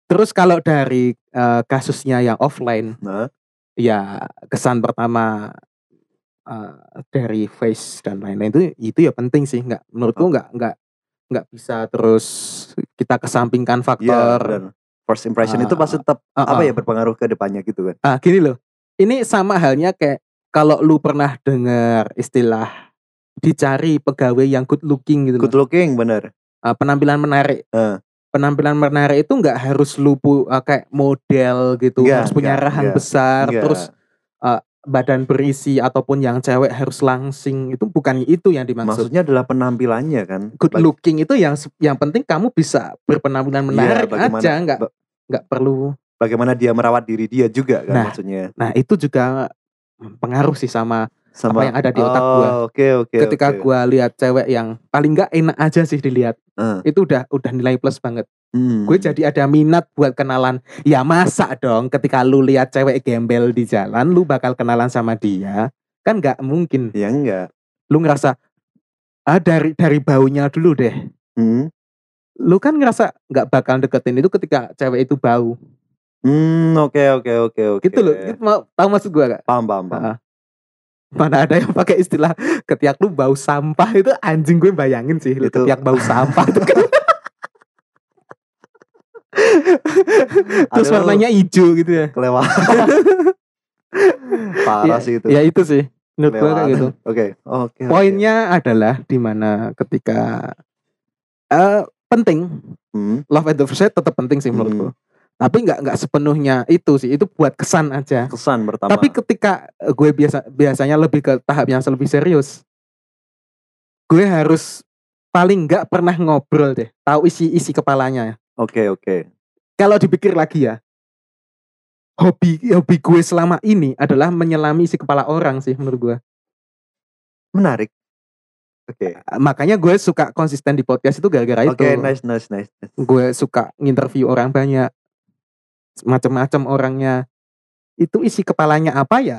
Terus kalau dari uh, kasusnya yang offline, Nah, ya kesan pertama uh, dari face dan lain-lain itu itu ya penting sih nggak menurutku Oh. nggak nggak nggak bisa terus kita kesampingkan iya, faktor benar. First impression itu Ah, pasti tetap uh, apa uh. ya berpengaruh ke depannya gitu kan. ah gini loh ini sama halnya kayak kalau lu pernah dengar istilah dicari pegawai yang good looking gitu Good loh. looking bener. Ah, penampilan menarik Eh. penampilan menarik itu nggak harus lu pu- ah, kayak model gitu Nggak, harus punya nggak, rahang nggak, besar Enggak. terus badan berisi ataupun yang cewek harus langsing itu bukan itu yang dimaksud maksudnya adalah penampilannya kan. good looking itu yang yang penting kamu bisa berpenampilan menarik Iya, bagaimana- aja nggak nggak perlu bagaimana dia merawat diri dia juga kan Nah, maksudnya. nah itu juga pengaruh sih sama Sama yang ada di otak gua. Oh, Oke, oke. ketika oke. gua lihat cewek yang paling nggak enak aja sih dilihat Eh. itu udah udah nilai plus banget Hmm. gue jadi ada minat buat kenalan ya masa dong ketika lu lihat cewek gembel di jalan lu bakal kenalan sama dia kan nggak mungkin ya enggak. lu ngerasa ah dari dari baunya dulu deh Hmm. lu kan ngerasa nggak bakal deketin itu ketika cewek itu bau Hmm, oke oke oke oke. gitu loh Gitu, mau tahu maksud gua gak Paham paham paham. Ah. mana ada yang pakai istilah ketiak lu bau sampah itu anjing gue bayangin sih Itu- ketiak bau sampah itu kan terus Aduh, warnanya hijau gitu ya kelewat. Parah sih itu. ya itu sih menurut gue kayak Kelewatan. gitu Oke, oke. oke. poinnya adalah di mana ketika eh penting Hmm, love at the first sight tetap penting sih menurut Hmm. gue Tapi nggak nggak sepenuhnya itu sih. Itu buat kesan aja. Kesan pertama. Tapi ketika gue biasa biasanya lebih ke tahap yang lebih serius, gue harus paling nggak pernah ngobrol deh, tahu isi isi kepalanya. Oke, oke. Kalau dipikir lagi ya, hobi hobi gue selama ini adalah menyelami isi kepala orang sih menurut gue. Menarik. Oke. Eh, Makanya gue suka konsisten di podcast itu gara-gara itu. Oke, nice, nice, nice. nice. Gue suka nginterview orang banyak, macam-macam orangnya. Itu isi kepalanya apa ya?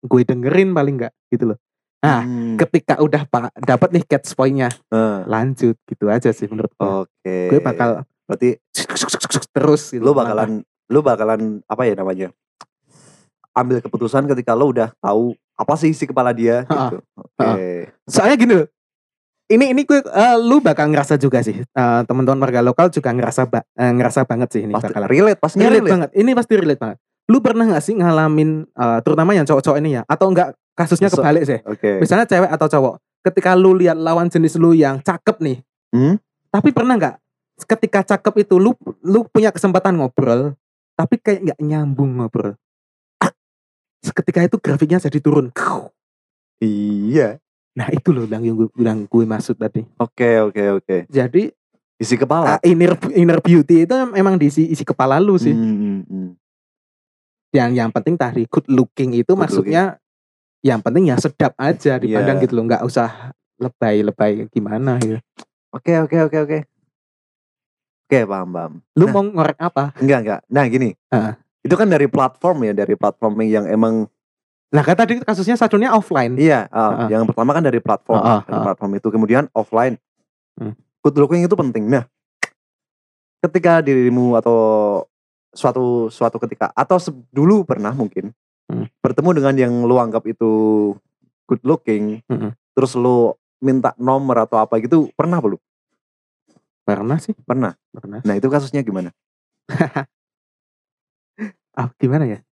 Gue dengerin paling nggak gitu loh. Nah, Hmm, ketika udah pak dapat nih catch point-nya eh, lanjut gitu aja sih menurut gue. Oke. Gue bakal berarti terus gitu. lu bakalan lu bakalan apa ya namanya? Ambil keputusan ketika lo udah tahu apa sih isi kepala dia gitu. Oke. Soalnya gini loh. Ini ini gue eh, lu bakal ngerasa juga sih. Eh, teman-teman warga lokal juga ngerasa ba- eh, ngerasa banget sih ini Pasti bakalan. relate, pastinya relate, relate. banget. Ini pasti relate banget. Lu pernah gak sih ngalamin eh, terutama yang cowok-cowok ini ya atau enggak kasusnya So- kebalik sih. Oke. Misalnya cewek atau cowok, ketika lu lihat lawan jenis lu yang cakep nih. Hmm? Tapi pernah nggak ketika cakep itu lu lu punya kesempatan ngobrol, tapi kayak nggak nyambung ngobrol. Seketika itu grafiknya jadi turun. Iya. Nah itu loh yang gue bilang gue maksud tadi. Oke, oke, oke. Jadi Isi kepala. uh, inner inner beauty itu emang di isi, kepala lu sih. Hmm, hmm. Yang yang penting tadi good looking itu Good maksudnya yang penting ya sedap aja dipandang Iya. gitu loh, nggak usah lebay-lebay gimana gitu. Oke, oke, oke, oke. Oke, paham, paham. Lu Nah. mau ngorek apa? Enggak, enggak. Nah, gini. Heeh. Itu kan dari platform ya, dari platform yang emang Nah kan tadi kasusnya satunya offline. iya, ah, Heeh. yang pertama kan dari platform, Heeh, dari heeh. platform itu kemudian offline. Hmm. Good looking itu penting. Nah, ketika dirimu atau suatu suatu ketika atau dulu pernah mungkin Hmm. bertemu dengan yang lu anggap itu good looking, Mm-mm. terus lu minta nomor atau apa gitu, pernah belum? Pernah sih, Pernah. pernah. Nah, itu kasusnya gimana? Ah, gimana ya?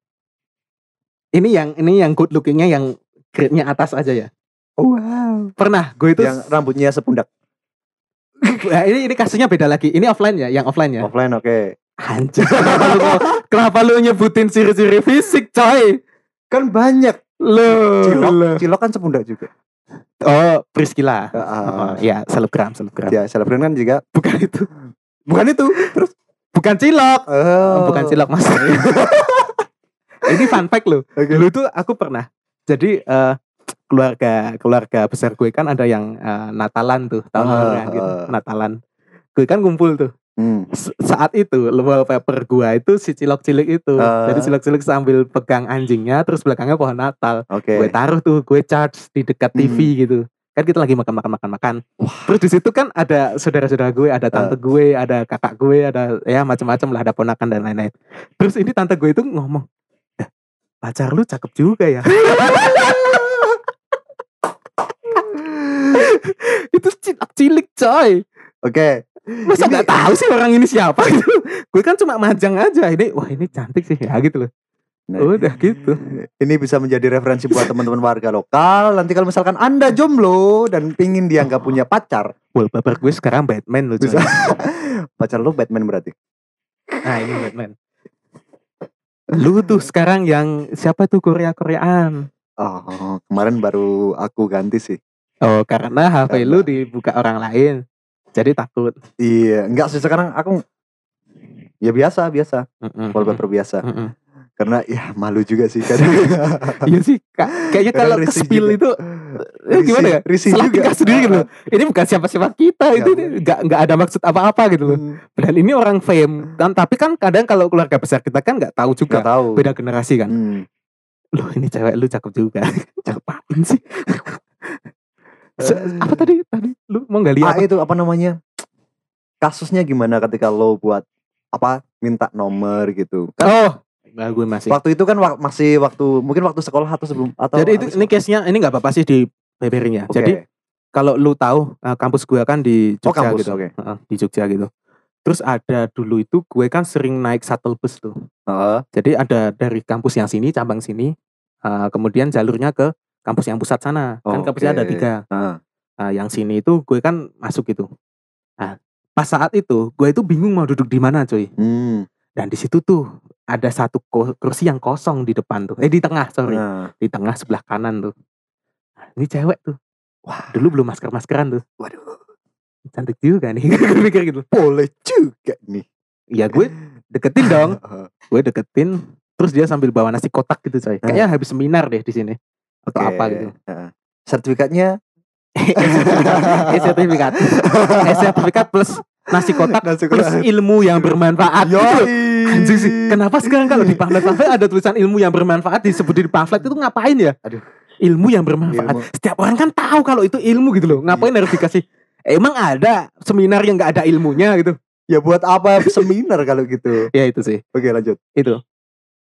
Ini yang ini yang good lookingnya yang grade-nya atas aja ya. Wow. Pernah, gue itu Yang rambutnya sepundak. Nah, ini ini kasusnya beda lagi. Ini offline ya, yang offline ya. Offline oke. Anjir. kenapa, lu, kenapa lu nyebutin ciri-ciri fisik, coy? Kan banyak. Lo, Cilok, lo. cilok kan sepundak juga. Oh, Priscilla. Ah, Oh, ya, selebgram, selebgram. ya, selebgram kan juga Bukan itu. bukan itu. Terus Bukan cilok. oh. Bukan cilok, Mas. ini fun fact lo. Oke. Dulu tuh aku pernah. Jadi eh, keluarga keluarga besar gue kan ada yang eh, Natalan tuh, tahun Ah, baruan gitu. Natalan. Gue kan kumpul tuh. Hmm. Saat itu wallpaper gua itu si cilok cilik itu. Ah. Jadi cilok cilik sambil pegang anjingnya terus belakangnya pohon Natal. Oke. Gue taruh tuh, gue charge di dekat TV Hmm. gitu. Kan kita lagi makan makan makan makan. Terus di situ kan ada saudara-saudara gue, ada tante gue, ada kakak gue, ada ya macam-macam lah, ada ponakan dan lain-lain. Terus ini tante gue itu ngomong, "Eh, pacar lu cakep juga ya. itu cilok cilik coy. Oke. Masa Ini- nggak tahu sih orang ini siapa gitu. gue kan cuma majang aja. Ini wah ini cantik sih ya gitu loh. Nah, Udah gitu. Ini bisa menjadi referensi buat teman-teman warga lokal. Nanti kalau misalkan Anda jomblo dan pingin dianggap punya pacar, Wallpaper gue sekarang Batman loh. bisa pacar lu Batman berarti. Nah ini Batman. Lu tuh sekarang yang siapa tuh Korea Koreaan? Oh, kemarin baru aku ganti sih. Oh karena HP Karena- lu dibuka orang lain, jadi takut. Iya, enggak sih sekarang aku ya biasa, biasa, Mm-mm, wallpaper biasa. Karena ya malu juga sih kadang. Iya sih, kayaknya kalau juga. itu eh, gimana ya? Risih Salah juga. sendiri gitu. Ini bukan siapa-siapa kita, itu Nggak. nggak nggak ada maksud apa-apa gitu loh. Hmm, Dan ini orang fame kan, tapi kan kadang kalau keluarga besar kita kan nggak tahu juga. Tahu. Beda generasi kan. Hmm. Loh ini cewek lu cakep juga. cakep apaan sih? Apa tadi? Tadi lu mau gali Ah apa? itu apa namanya? Kasusnya gimana ketika lo buat apa minta nomor gitu. Kan Oh, nah, gue masih. waktu itu kan wak- masih waktu mungkin waktu sekolah atau sebelum atau Jadi itu ini case-nya ini nggak apa-apa sih di beberin ya. Oke. Jadi kalau lu tahu eh, kampus gue kan di Oh, Jogja kampus, gitu. Heeh, di Jogja gitu. Terus ada dulu itu gue kan sering naik shuttle bus tuh. Heeh. Jadi ada dari kampus yang sini, cabang sini, eh, kemudian jalurnya ke kampus yang pusat sana. Kan kampusnya ada tiga. Heeh. Nah, yang sini itu gue kan masuk gitu. Nah, pas saat itu gue itu bingung mau duduk di mana, cuy. Hmm. Dan di situ tuh ada satu kursi yang kosong di depan tuh. Eh di tengah, sorry. Nah, Di tengah sebelah kanan tuh. Nah, ini cewek tuh. Wah, dulu belum masker-maskeran tuh. waduh, Cantik juga nih. gue mikir gitu. boleh juga nih. Ya gue deketin dong. Gue deketin. Terus dia sambil bawa nasi kotak gitu coy. Kayaknya habis seminar deh di sini. Atau Oke, apa gitu. Sertifikatnya E-sertifikat. E-sertifikat plus nasi kotak Nasi plus ilmu yang bermanfaat. gitu. Yoi. Anjing sih. Kenapa sekarang kalau di pamflet-pamflet ada tulisan ilmu yang bermanfaat disebut di pamflet itu ngapain ya? Aduh. Ilmu yang bermanfaat. Ilmu. Setiap orang kan tahu kalau itu ilmu gitu loh. Ngapain harus dikasih? Emang ada seminar yang nggak ada ilmunya gitu? Ya buat apa seminar kalau gitu? Ya itu sih. Oke lanjut. Itu.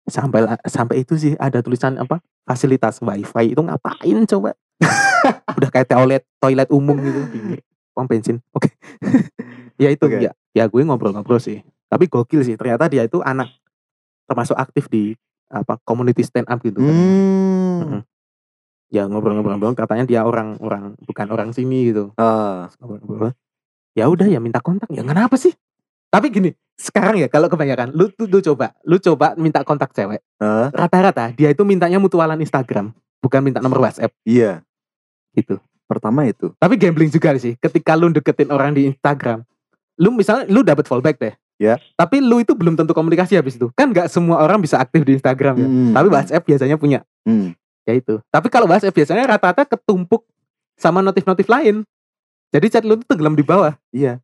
Sampai sampai itu sih ada tulisan apa? Fasilitas wifi itu ngapain coba? Udah kayak toilet toilet umum gitu. Pom bensin. Oke. ya itu Oke. ya. Ya gue ngobrol-ngobrol sih. Tapi gokil sih. Ternyata dia itu anak termasuk aktif di apa community stand up gitu kan. Hmm. Ya ngobrol-ngobrol katanya dia orang orang bukan orang sini gitu. Ah, Ngobrol-ngobrol. Ya udah ya minta kontak. Ya kenapa sih? Tapi gini, sekarang ya kalau kebanyakan lu tuh lu coba, lu coba minta kontak cewek. Rata-rata dia itu mintanya mutualan Instagram, bukan minta nomor WhatsApp iya. Gitu. Pertama itu. Tapi gambling juga sih. Ketika lu deketin orang di Instagram, lu misalnya lu dapat fallback deh. Ya. Tapi lu itu belum tentu komunikasi habis itu. Kan nggak semua orang bisa aktif di Instagram ya. Hmm. Tapi WhatsApp biasanya punya. Hmm. Ya itu. Tapi kalau WhatsApp biasanya rata-rata ketumpuk sama notif-notif lain. Jadi chat lu tuh tenggelam di bawah. Iya.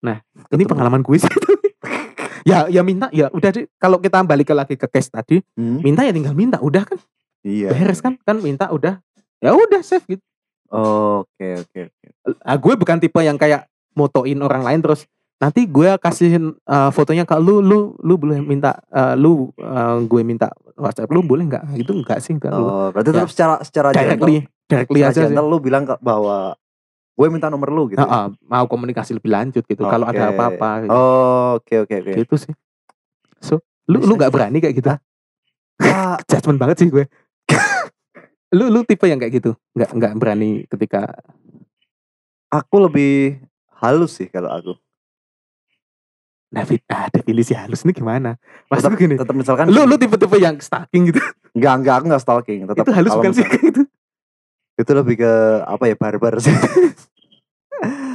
Nah, Ini Ketemu. pengalaman gue sih. ya, ya minta ya udah deh. Kalau kita balik ke lagi ke case tadi, Hmm. minta ya tinggal minta, udah kan Iya. beres kan? Kan minta udah. Ya udah save gitu. Oke oke oke. Ah, gue bukan tipe yang kayak motoin orang lain terus nanti gue kasihin eh, fotonya ke lu lu lu boleh minta eh, lu eh, gue minta WhatsApp lu boleh nggak gitu enggak sih enggak lu Oh, berarti Ya. tetap secara secara directly directly gentle, aja sih gentle lu bilang ke- bahwa gue minta nomor lu gitu. Ah, ah, mau komunikasi lebih lanjut gitu kalau ada apa-apa gitu. Oh, Oke oke oke. gitu sih so lu lu nggak berani kayak gitu Ah, judgement banget sih gue lu lu tipe yang kayak gitu nggak nggak berani ketika aku lebih halus sih kalau aku. David ah definisi halus ini gimana maksudku gini Tetap misalkan lu lu tipe-tipe yang stalking gitu enggak enggak aku enggak stalking, tetap itu halus bukan sih gitu Itu lebih ke apa ya barbar sih.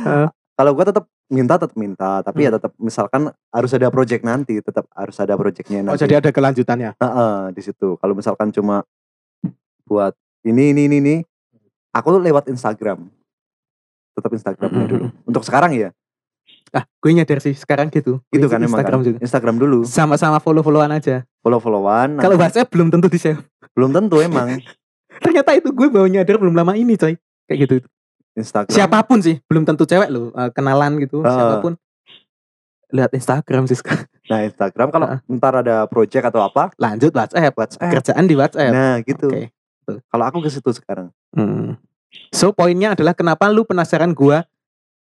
Ah. kalau gue tetap minta tetap minta, tapi Hmm. ya tetap misalkan harus ada project nanti, tetap harus ada projectnya oh nanti. jadi ada kelanjutannya Heeh, di situ. Kalau misalkan cuma buat ini ini ini, ini aku tuh lewat Instagram. Tetap Instagramnya dulu. Untuk sekarang ya, ah gue nyadar sih sekarang gitu gitu kan emang Instagram kan. juga Instagram dulu, sama-sama follow-followan aja follow-followan. kalau nanti- WhatsApp belum tentu di save belum tentu emang ternyata itu gue baru nyadar belum lama ini coy kayak gitu Instagram. siapa pun sih belum tentu cewek lo eh, kenalan gitu Ah. siapa pun lihat Instagram sih sekarang Nah, Instagram kalau Heeh. ntar ada project atau apa, lanjut WhatsApp WhatsApp. kerjaan di WhatsApp Nah, gitu. Oke. Kalau aku ke situ sekarang. Hmm. So poinnya adalah kenapa lu penasaran gua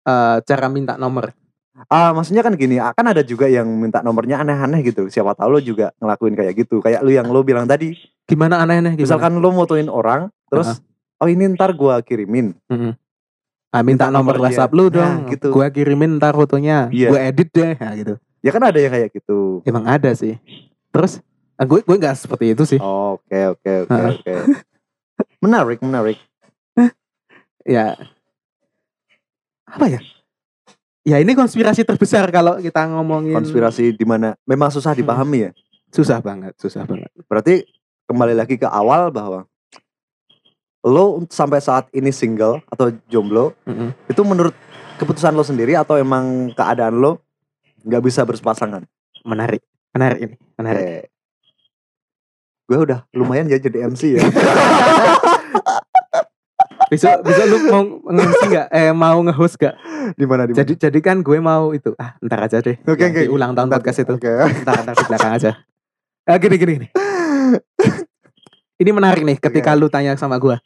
eh, cara minta nomor? Ah, maksudnya kan gini, ah, kan ada juga yang minta nomornya aneh-aneh gitu. Siapa tahu lo juga ngelakuin kayak gitu. Kayak lu yang lo bilang tadi. Gimana aneh-aneh? Gimana? Misalkan lo motoin orang, terus oh ini ntar gua kirimin. Mm-mm. Ah, minta, minta nomor. WhatsApp lu Nah, dong. gitu. Gua kirimin ntar fotonya. Iya. Gua edit deh, nah, gitu. Ya kan ada yang kayak gitu. Emang ada sih. Terus ah, gue gue nggak seperti itu sih. Oke, oke, oke, oke. Menarik, menarik. Ya apa ya? Ya ini konspirasi terbesar kalau kita ngomongin Konspirasi di mana memang susah dipahami ya. susah banget, susah banget. Berarti kembali lagi ke awal bahwa lo sampai saat ini single atau jomblo Mm-mm. itu menurut keputusan lo sendiri atau emang keadaan lo nggak bisa berpasangan? Menarik, menarik ini, menarik. Kayak, gue udah lumayan ya jadi MC ya. Besok besok lu mau nge nggak? Eh mau nge-host gak? di mana di mana? Jadi jadi kan gue mau itu ah ntar aja deh. Oke, di oke. ulang tahun Ntar- podcast itu. Oke. Ntar ntar di belakang aja. Ah, gini gini gini. Ini menarik nih ketika lu tanya sama gue.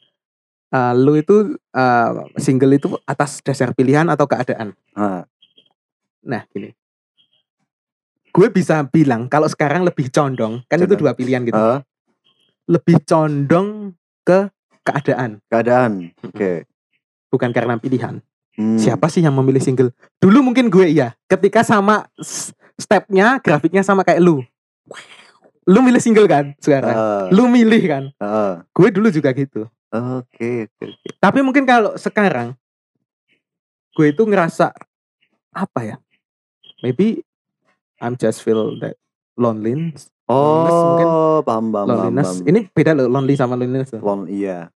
Ah, lu itu ah, single itu atas dasar pilihan atau keadaan? Ah, Nah gini. Gue bisa bilang kalau sekarang lebih condong kan itu Condong. dua pilihan gitu. ah, Lebih condong ke keadaan keadaan. Oke. bukan karena pilihan. Hmm. Siapa sih yang memilih single? Dulu mungkin gue iya. Ketika sama stepnya, grafiknya sama kayak lu. Lu milih single kan sekarang? Eh, Lu milih kan? eh. Gue dulu juga gitu. Oke, oke, oke. Tapi mungkin kalau sekarang gue itu ngerasa apa ya? Maybe I'm just feel that loneliness. Loneliness mungkin. Oh, paham, paham, paham, loneliness. paham. Ini beda loh lonely sama loneliness. Lon, iya.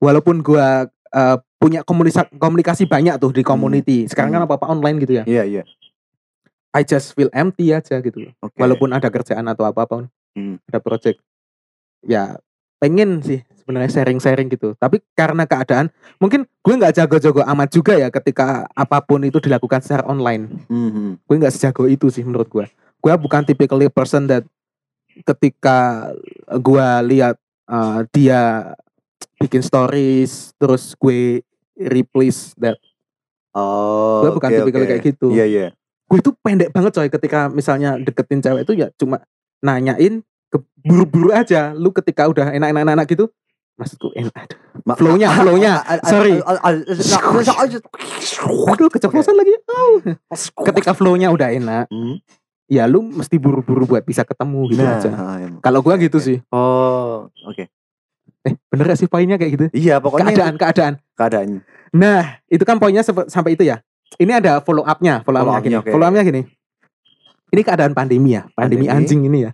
Walaupun gue uh, punya komunikasi komunikasi banyak tuh di community. Sekarang kan Hmm. apa-apa online gitu ya. Iya, iya. I just feel empty aja gitu. Oke. Walaupun ada kerjaan atau apa pun, Hmm. ada project. Ya pengen sih sebenarnya sharing-sharing gitu. Tapi karena keadaan, mungkin gue nggak jago-jago amat juga ya ketika apa pun itu dilakukan secara online. Mhm. Gue nggak sejago itu sih menurut gue. Gue bukan typically person that ketika gue lihat uh, dia bikin stories, terus gue replace that. Oh, Gue bukan oke, tipikal oke. kayak gitu. Iya, iya. gue itu pendek banget coy ketika misalnya deketin cewek itu ya cuma nanyain keburu-buru aja lu ketika udah enak-enak gitu maksudku enak aduh. Flow-nya, ah, flow-nya. ah, ah, ah, Sorry. ah, ah, ah, ah, aduh keceplosan lagi ketika flow-nya udah enak Hmm. ya lu mesti buru-buru buat bisa ketemu gitu Nah, aja ah, kalau gua gitu sih Oh, oke. Eh bener gak sih poinnya kayak gitu Iya, pokoknya keadaan keadaan keadaannya. nah itu kan poinnya sampai itu ya ini ada follow up-nya follow up-nya Follow gini up-nya, oke. follow up-nya gini ini keadaan pandemi ya pandemi, Pandemi. anjing ini ya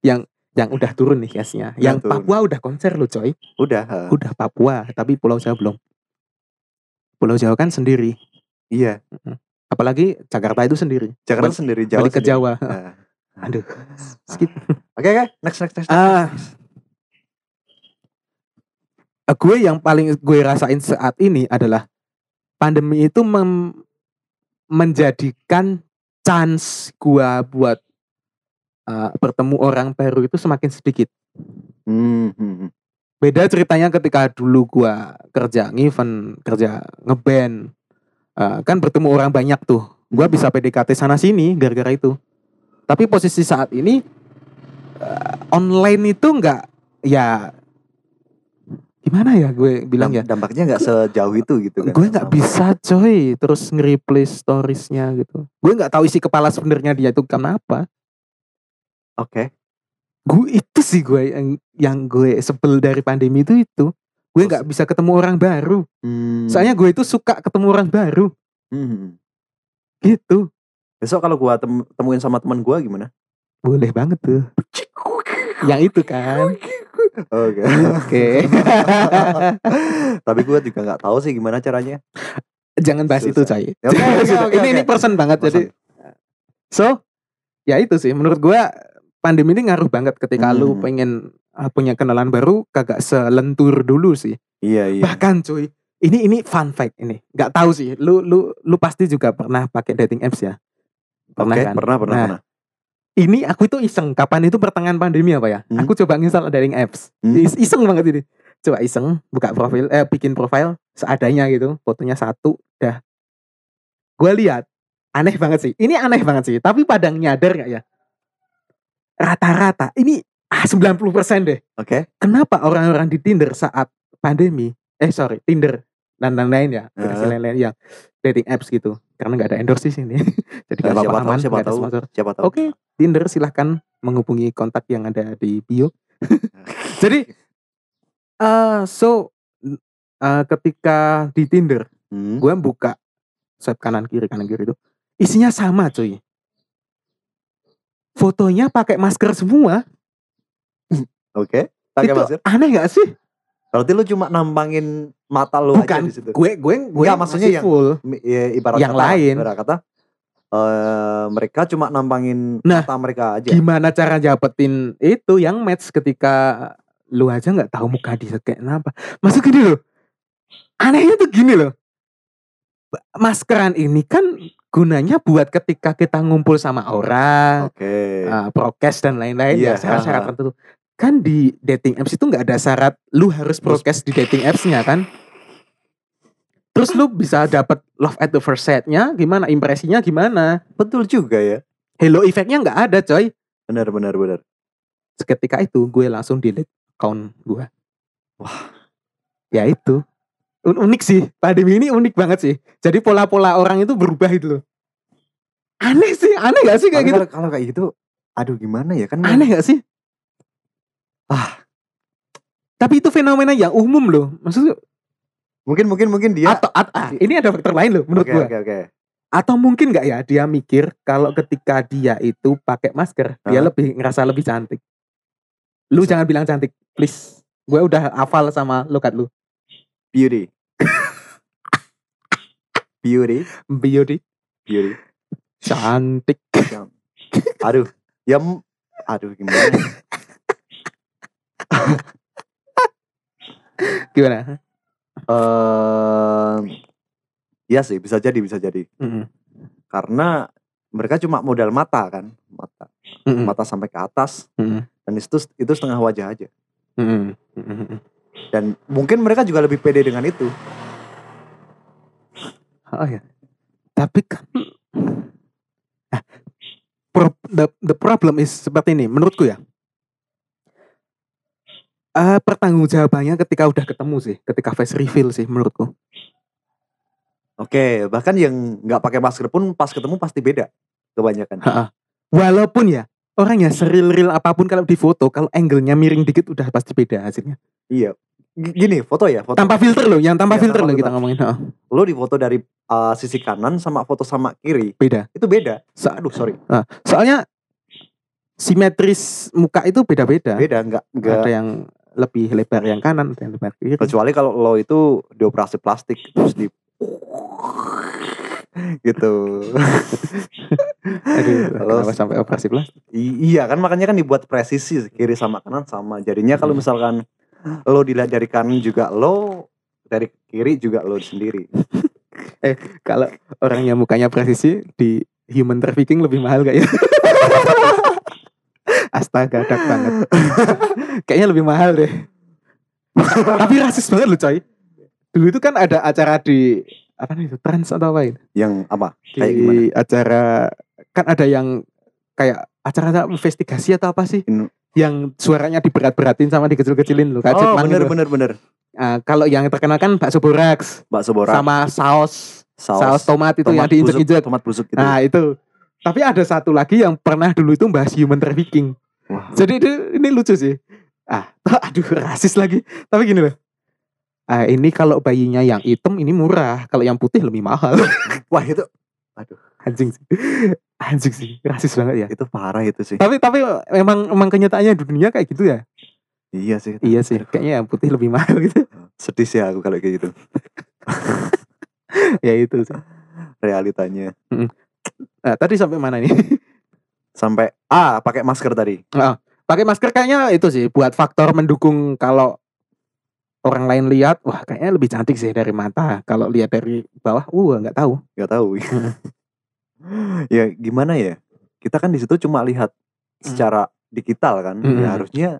yang yang udah turun nih gasnya yang turun. Papua udah konser loh coy Udah. ah. udah Papua tapi Pulau Jawa belum Pulau Jawa kan sendiri Iya. apalagi Jakarta itu sendiri Jakarta Balik- sendiri, Jawa balik ke sendiri. Jawa Ah. aduh skip Oke, oke. Next, next, next. next. ah Eh, gue yang paling gue rasain saat ini adalah pandemi itu mem- menjadikan chance gua buat uh, bertemu orang baru itu semakin sedikit. Hmm, hmm, hmm. Beda ceritanya ketika dulu gua kerja event, kerja ngeband, uh, kan bertemu orang banyak tuh. Gua bisa PDKT sana sini gara-gara itu. Tapi posisi saat ini uh, online itu enggak ya gimana ya gue bilang ya? Damp- Dampaknya nggak sejauh itu gitu kan. gue nggak bisa coy. Terus nge-replace storiesnya gitu. Gue nggak tahu isi kepala sebenarnya dia itu kenapa. Oke. gue itu sih gue yang yang gue sebel dari pandemi itu itu. Gue nggak bisa ketemu orang baru. Hmm. soalnya gue itu suka ketemu orang baru. Hmm. gitu. Besok kalau gua tem- temuin sama teman gua gimana? boleh banget tuh. Yang itu kan Oke. oke Tapi gua juga nggak tahu sih gimana caranya. jangan bahas itu Susah. coy Ya, oke, oke, oke, ini ini person banget jadi So, ya itu sih menurut gua pandemi ini ngaruh banget ketika lu Hmm. pengen uh, punya kenalan baru kagak selentur dulu sih. Iya, iya. Bahkan cuy, ini ini fun fact ini. nggak tahu sih, lu lu lu pasti juga pernah pakai dating apps ya? Pernah Oke, kan? pernah, pernah, Nah, pernah. Ini aku itu iseng, kapan itu pertengahan pandemi apa ya? Hmm. Aku coba nginstal dating apps. Hmm. Is- Iseng banget ini. Coba iseng, buka profil, eh bikin profil seadanya gitu, fotonya satu, dah. Gue lihat, aneh banget sih. Ini aneh banget sih, tapi padang nyadar gak ya? Rata-rata, ini ah 90% deh. Oke. Kenapa orang-orang di Tinder saat pandemi, eh sorry, Tinder dan lain-lain ya, Eh. lain-lain yang dating apps gitu. Karena nggak ada endorse di sini, jadi Nah, nggak siapa apa-apa aman, siapa tahu, sponsor. siapa tahu. Oke, Tinder silahkan menghubungi kontak yang ada di bio. Jadi, eh so eh, ketika di Tinder, Hmm. gue buka swipe kanan kiri kanan kiri itu isinya sama cuy. Fotonya pakai masker semua. Oke. Pakai itu masker. aneh gak sih? Berarti lu cuma nampangin mata lu aja Bukan, di situ. gue gue gue Nggak, maksudnya yang- full. Ya, ibarat Yang kata, lain. ibarat kata eh mereka cuma nampangin Nah, mata mereka aja. Gimana cara dapetin itu yang match ketika lu aja nggak tahu muka dia kayak kenapa? Maksud gini loh. Anehnya tuh gini loh. Maskeran ini kan gunanya buat ketika kita ngumpul sama orang, Oke. uh, prokes dan lain-lain Iya, ya syarat-syarat ha-ha. tertentu. Kan di dating apps itu nggak ada syarat lu harus prokes di dating apps-nya kan? Terus lu bisa dapat love at the first sight-nya gimana? Impresinya gimana? Betul juga ya. Hello effect-nya nggak ada coy. Benar benar benar. seketika itu gue langsung delete account gue. Wah. Ya itu. Un- unik sih pandemi ini unik banget sih jadi pola-pola orang itu berubah itu loh aneh sih aneh gak sih kayak Tapi gitu kalau, kalau kayak gitu, aduh gimana ya kan? aneh gak sih Ah. tapi itu fenomena yang umum loh maksudnya Mungkin mungkin mungkin dia. atau at- ah, ini ada faktor lain loh menurut Oke gua oke oke. atau mungkin nggak ya dia mikir kalau ketika dia itu pakai masker dia Hah? lebih ngerasa lebih cantik lu Bisa. jangan bilang cantik please gue udah hafal sama lokat lu Beauty. Beauty. beauty Beauty. cantik Aduh. Ya, aduh gimana? gimana Eh, iya sih bisa jadi bisa jadi. Mm-mm. Karena mereka cuma modal mata kan, mata Mm-mm. mata sampai ke atas Mm-mm. dan itu itu setengah wajah aja. Mm-mm. Mm-mm. Dan mungkin mereka juga lebih pede dengan itu. Oh ya. Tapi kan pro- the, the problem is seperti ini menurutku ya. Eh pertanggungjawabannya ketika udah ketemu sih, ketika face reveal sih menurutku. Oke, bahkan yang nggak pakai masker pun pas ketemu pasti beda kebanyakan. Ha-ha. Walaupun ya orang ya seril-ril apa pun kalau di foto, kalau angle-nya miring dikit udah pasti beda hasilnya. Iya. Gini, foto ya, foto. Tanpa filter loh, yang tanpa Iya, filter tanpa loh kita ngomongin. Ha, Lo di foto dari uh, sisi kanan sama foto sama kiri, beda. itu beda. So- Aduh, sorry. Nah, soalnya simetris muka itu beda-beda. Beda nggak nggak Ada yang lebih lebar yang kanan, yang lebar kiri. kecuali kalau lo itu dioperasi plastik terus di gitu. Aduh, kenapa sampai operasi plastik? Iya kan makanya kan dibuat presisi kiri sama kanan sama. Jadinya kalau Hmm. misalkan lo dilihat dari kanan juga lo dari kiri juga lo sendiri. Kalau orang yang mukanya presisi di human trafficking lebih mahal gak ya? Astaga, dark banget. Kayaknya lebih mahal deh. Tapi rasis banget loh coy. Dulu itu kan ada acara di apa nih itu trans atau apa ini? Yang apa? Di Kayak gimana? acara kan ada yang kayak acara investigasi atau apa sih? In- Yang suaranya diberat-beratin sama dikecil-kecilin loh. Kayak Oh bener gitu. bener bener. Ah, kalau yang terkenal kan bakso boraks Bakso borak, sama saus saus, saus tomat itu yang tomat busuk, diinjek-injek. tomat busuk gitu. Nah itu. Tapi ada satu lagi yang pernah dulu itu bahas human trafficking. Wah. Jadi itu, ini lucu sih. Ah, aduh rasis lagi. Tapi gini loh. Ah, ini kalau bayinya yang hitam ini murah, kalau yang putih lebih mahal. Wah itu Anjing sih. Anjing sih, rasis banget ya. itu parah itu sih. Tapi tapi memang memang kenyataannya di dunia kayak gitu ya. Iya sih. Iya sih, kayaknya yang putih lebih mahal gitu. Sedih sih aku kalau kayak gitu. ya itu sih. Realitanya. Nah, tadi sampai mana nih? Sampai ah pakai masker tadi. Pakai masker kayaknya itu sih buat faktor mendukung kalau orang lain lihat, wah kayaknya lebih cantik sih dari mata. Kalau lihat dari bawah, uh nggak tahu. nggak tahu ya gimana ya kita kan di situ cuma lihat secara digital kan Mm. ya harusnya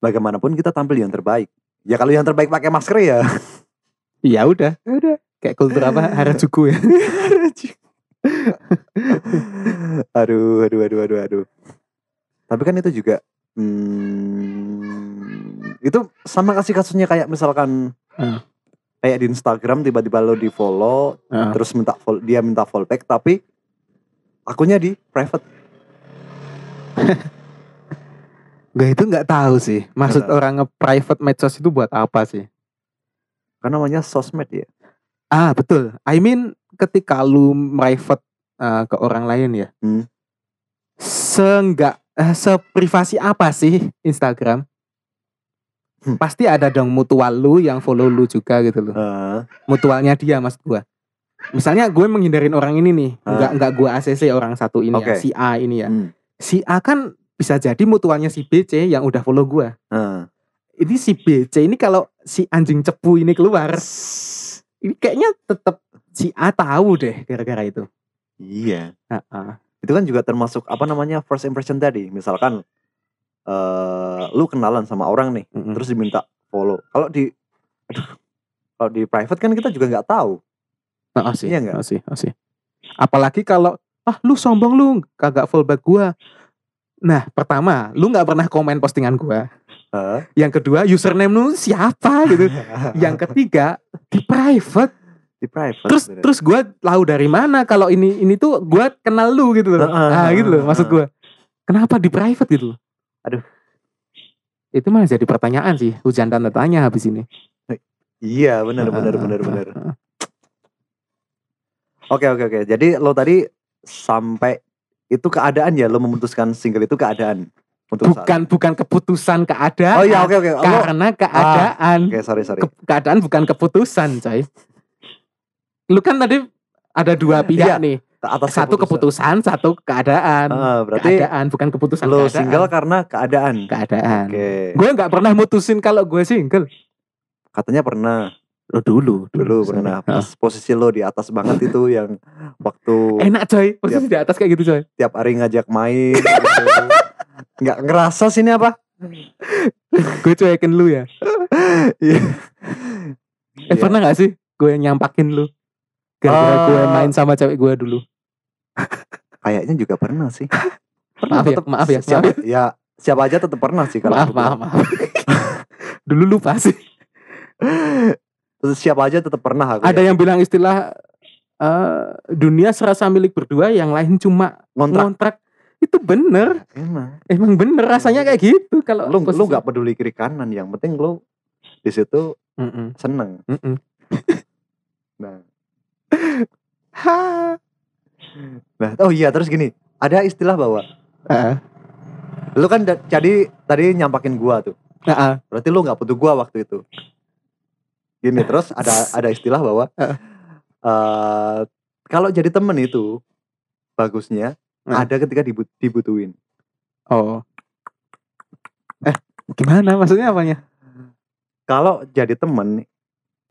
bagaimanapun kita tampil yang terbaik ya kalau yang terbaik pakai masker ya Ya udah, ya udah. Kayak kultur apa Harajuku ya. aduh aduh aduh aduh aduh tapi kan itu juga hmm, itu sama kasih kasusnya kayak misalkan Hmm. kayak di Instagram tiba-tiba lo di follow Heeh. terus minta follow, dia minta follow back tapi akunnya di private Gak itu nggak tahu sih. Maksud orang nge-private medsos itu buat apa sih? kan namanya sosmed ya Ah betul. I mean ketika lu private eh, ke orang lain ya. Hmm. Seenggak eh, seprivasi apa sih Instagram? Hmm. Pasti ada dong mutual lu yang follow lu juga gitu loh. Eh, Mutualnya dia mas gua. Misalnya gue menghindarin orang ini nih, Ah. nggak nggak gue ACC orang satu ini ya, Oke. si A ini ya. hmm, Si A kan bisa jadi mutualnya si BC yang udah follow gua. eh. Ini si BC ini kalau si anjing cepu ini keluar, ini kayaknya tetap si A tahu deh gara-gara itu. iya Heeh. itu kan juga termasuk apa namanya first impression tadi misalkan eh lu kenalan sama orang nih Mm-mm. terus diminta follow kalau di aduh, kalau di private kan kita juga nggak tahu Heeh sih, Iya sih, heeh sih. Apalagi kalau ah lu sombong lu kagak fallback gua. Nah, pertama, lu nggak pernah komen postingan gua. Hah? Yang kedua, username lu siapa gitu. Yang ketiga, di private di private terus bener. terus gue tahu dari mana kalau ini ini tuh gue kenal lu gitu loh. Heeh, ah gitu loh maksud gue kenapa di private gitu loh? Aduh. itu malah jadi pertanyaan sih hujan tanda tanya habis ini. Iya benar benar Heeh, benar benar. heeh. oke oke oke. Jadi lo tadi sampai itu keadaan ya lo memutuskan single itu keadaan untuk saat- bukan bukan keputusan keadaan oh iya oke oke. Lo- karena keadaan. oke sorry sorry. Ke- keadaan bukan keputusan coy lu kan tadi ada dua pihak Iya, nih. Atas satu keputusan. satu keadaan. Ah, berarti keadaan bukan keputusan lo keadaan. single karena keadaan. Keadaan. Oke. Gue nggak pernah mutusin kalau gue single. Katanya pernah. Oh, dulu dulu pernah. Heeh. pas posisi lo di atas banget itu yang waktu enak coy. Posisi di atas kayak gitu coy. tiap hari ngajak main gitu. nggak ngerasa sini apa? Gue cuekin lu ya. Iya. eh Iya. pernah gak sih gue nyampakin lu gara-gara Ah. gue main sama cewek gue dulu. Kayaknya juga pernah sih. Maaf ya? Tetep maaf ya siapa, maaf ya siapa aja tetap pernah sih kalau maaf maaf, maaf. dulu lupa sih. Terus siapa aja tetap pernah aku ada ya. yang bilang istilah eh, dunia serasa milik berdua yang lain cuma ngontrak. ngontrak. Itu bener. Emang. Emang bener rasanya kayak gitu kalau lu lu posisi- nggak peduli kiri kanan yang penting lu di situ Mm-mm, seneng. Mm-mm. nah. Ha. Nah oh iya terus gini. Ada istilah bahwa Heeh, lu kan da- jadi tadi nyampakin gua tuh. Heeh. berarti lu nggak butuh gua waktu itu. Gini terus ada ada istilah bahwa Heeh. eh kalau jadi temen itu bagusnya Heeh. ada ketika dibu- dibutuhin. Oh. Eh gimana? Maksudnya apanya? Kalau jadi temen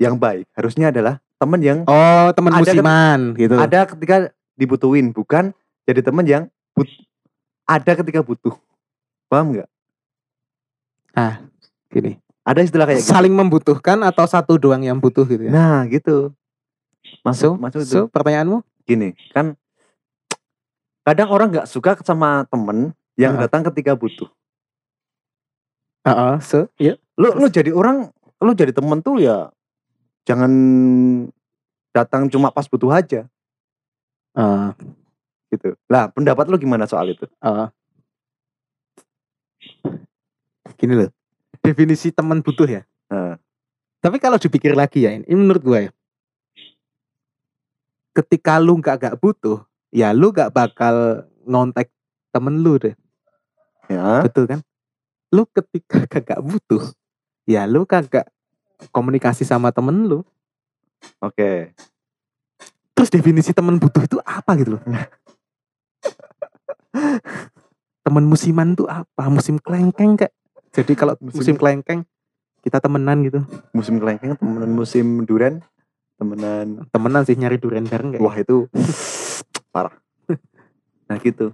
yang baik harusnya adalah temen yang oh teman Ada musiman gitu. ada ketika dibutuhin bukan jadi temen yang but ada ketika butuh. Paham nggak? Gini. Ada istilah kayak gitu. Saling membutuhkan atau satu doang yang butuh gitu ya? Nah gitu. So, masuk masuk itu. so pertanyaanmu? Gini kan kadang orang nggak suka sama temen yang Heeh. datang ketika butuh. Heeh, so ya lu lu jadi orang lu jadi temen tuh ya jangan datang cuma pas butuh aja. Eh, gitu. Lah pendapat lu gimana soal itu? Eh. gini loh definisi teman butuh ya? Heeh. tapi kalau dipikir lagi ya ini, ini menurut gue ya. Ketika lu nggak gak butuh ya lu gak bakal ngontek temen lu deh. Ya. Betul kan? Lu ketika kagak butuh ya lu kagak komunikasi sama temen lu. Oke. Terus definisi temen butuh itu apa gitu loh? Temen musiman tuh apa? Musim kelengkeng kayak jadi kalau Musim- musim, kelengkeng kita temenan gitu. Musim kelengkeng temenan musim duren? Temenan. Temenan sih nyari durian bareng kayak wah itu parah. Nah gitu.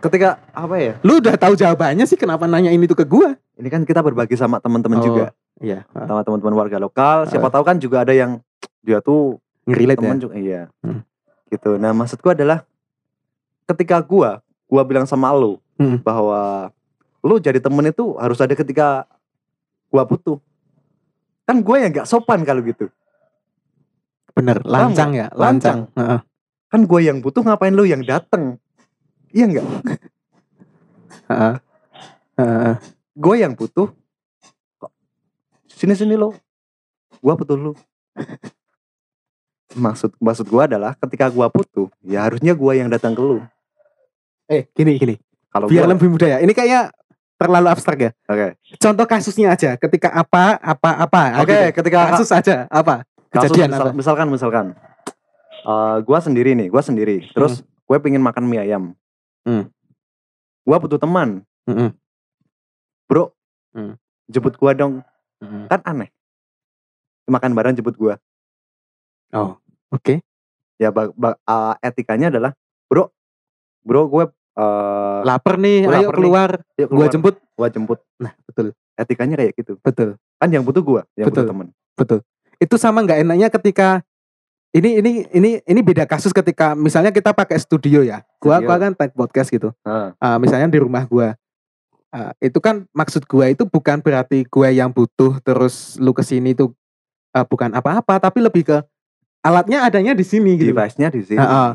Ketika apa ya? Lu udah tahu jawabannya sih kenapa nanya ini tuh ke gua? Ini kan kita berbagi sama teman-teman Oh, juga iya sama teman-teman warga lokal. Siapa tahu kan juga ada yang dia tuh ngerelate ya? teman juga iya. Hmm. gitu. Nah maksudku adalah ketika gua gua bilang sama lu Hmm. bahwa lu jadi temen itu harus ada ketika gua butuh kan gue yang nggak sopan kalau gitu. Bener lancang ya? Lancang, kan gue yang butuh ngapain lu yang dateng? Iya nggak? Heeh. Heeh. gue yang butuh sini sini lo gue butuh lu. Maksud maksud gue adalah ketika gue butuh ya harusnya gue yang datang ke lu. Eh gini gini. Kalau biar gua- lebih mudah ya. Ini kayaknya terlalu abstrak ya. Oke. Contoh kasusnya aja. Ketika apa apa apa. Oke gitu. ketika kasus aja apa? Kasus kejadian misal- apa? misalkan misalkan. Eh gue sendiri nih gue sendiri. Terus gue pengen makan mie ayam. Hmm. gue butuh teman. Mm-mm. bro. Hmm. jemput gue dong Mm-mm. kan aneh. Makan bareng jemput gue oh oke. Ya ba- ba- eh, etikanya adalah bro bro gue eh lapar nih Gua ayo lapar keluar. Keluar, jemput. Gua jemput. Nah betul. Etikanya kayak gitu. Betul. Kan yang butuh gue yang Betul. butuh temen. Betul. Itu sama nggak enaknya ketika ini ini ini ini beda kasus ketika misalnya kita pakai studio ya. Gua Studio. gua kan tag podcast gitu. Heeh. Ah, misalnya di rumah gua Ah, itu kan maksud gua itu bukan berarti gua yang butuh terus lu ke sini tuh eh, bukan apa-apa tapi lebih ke alatnya adanya di sini gitu. Device-nya di sini. Heeh.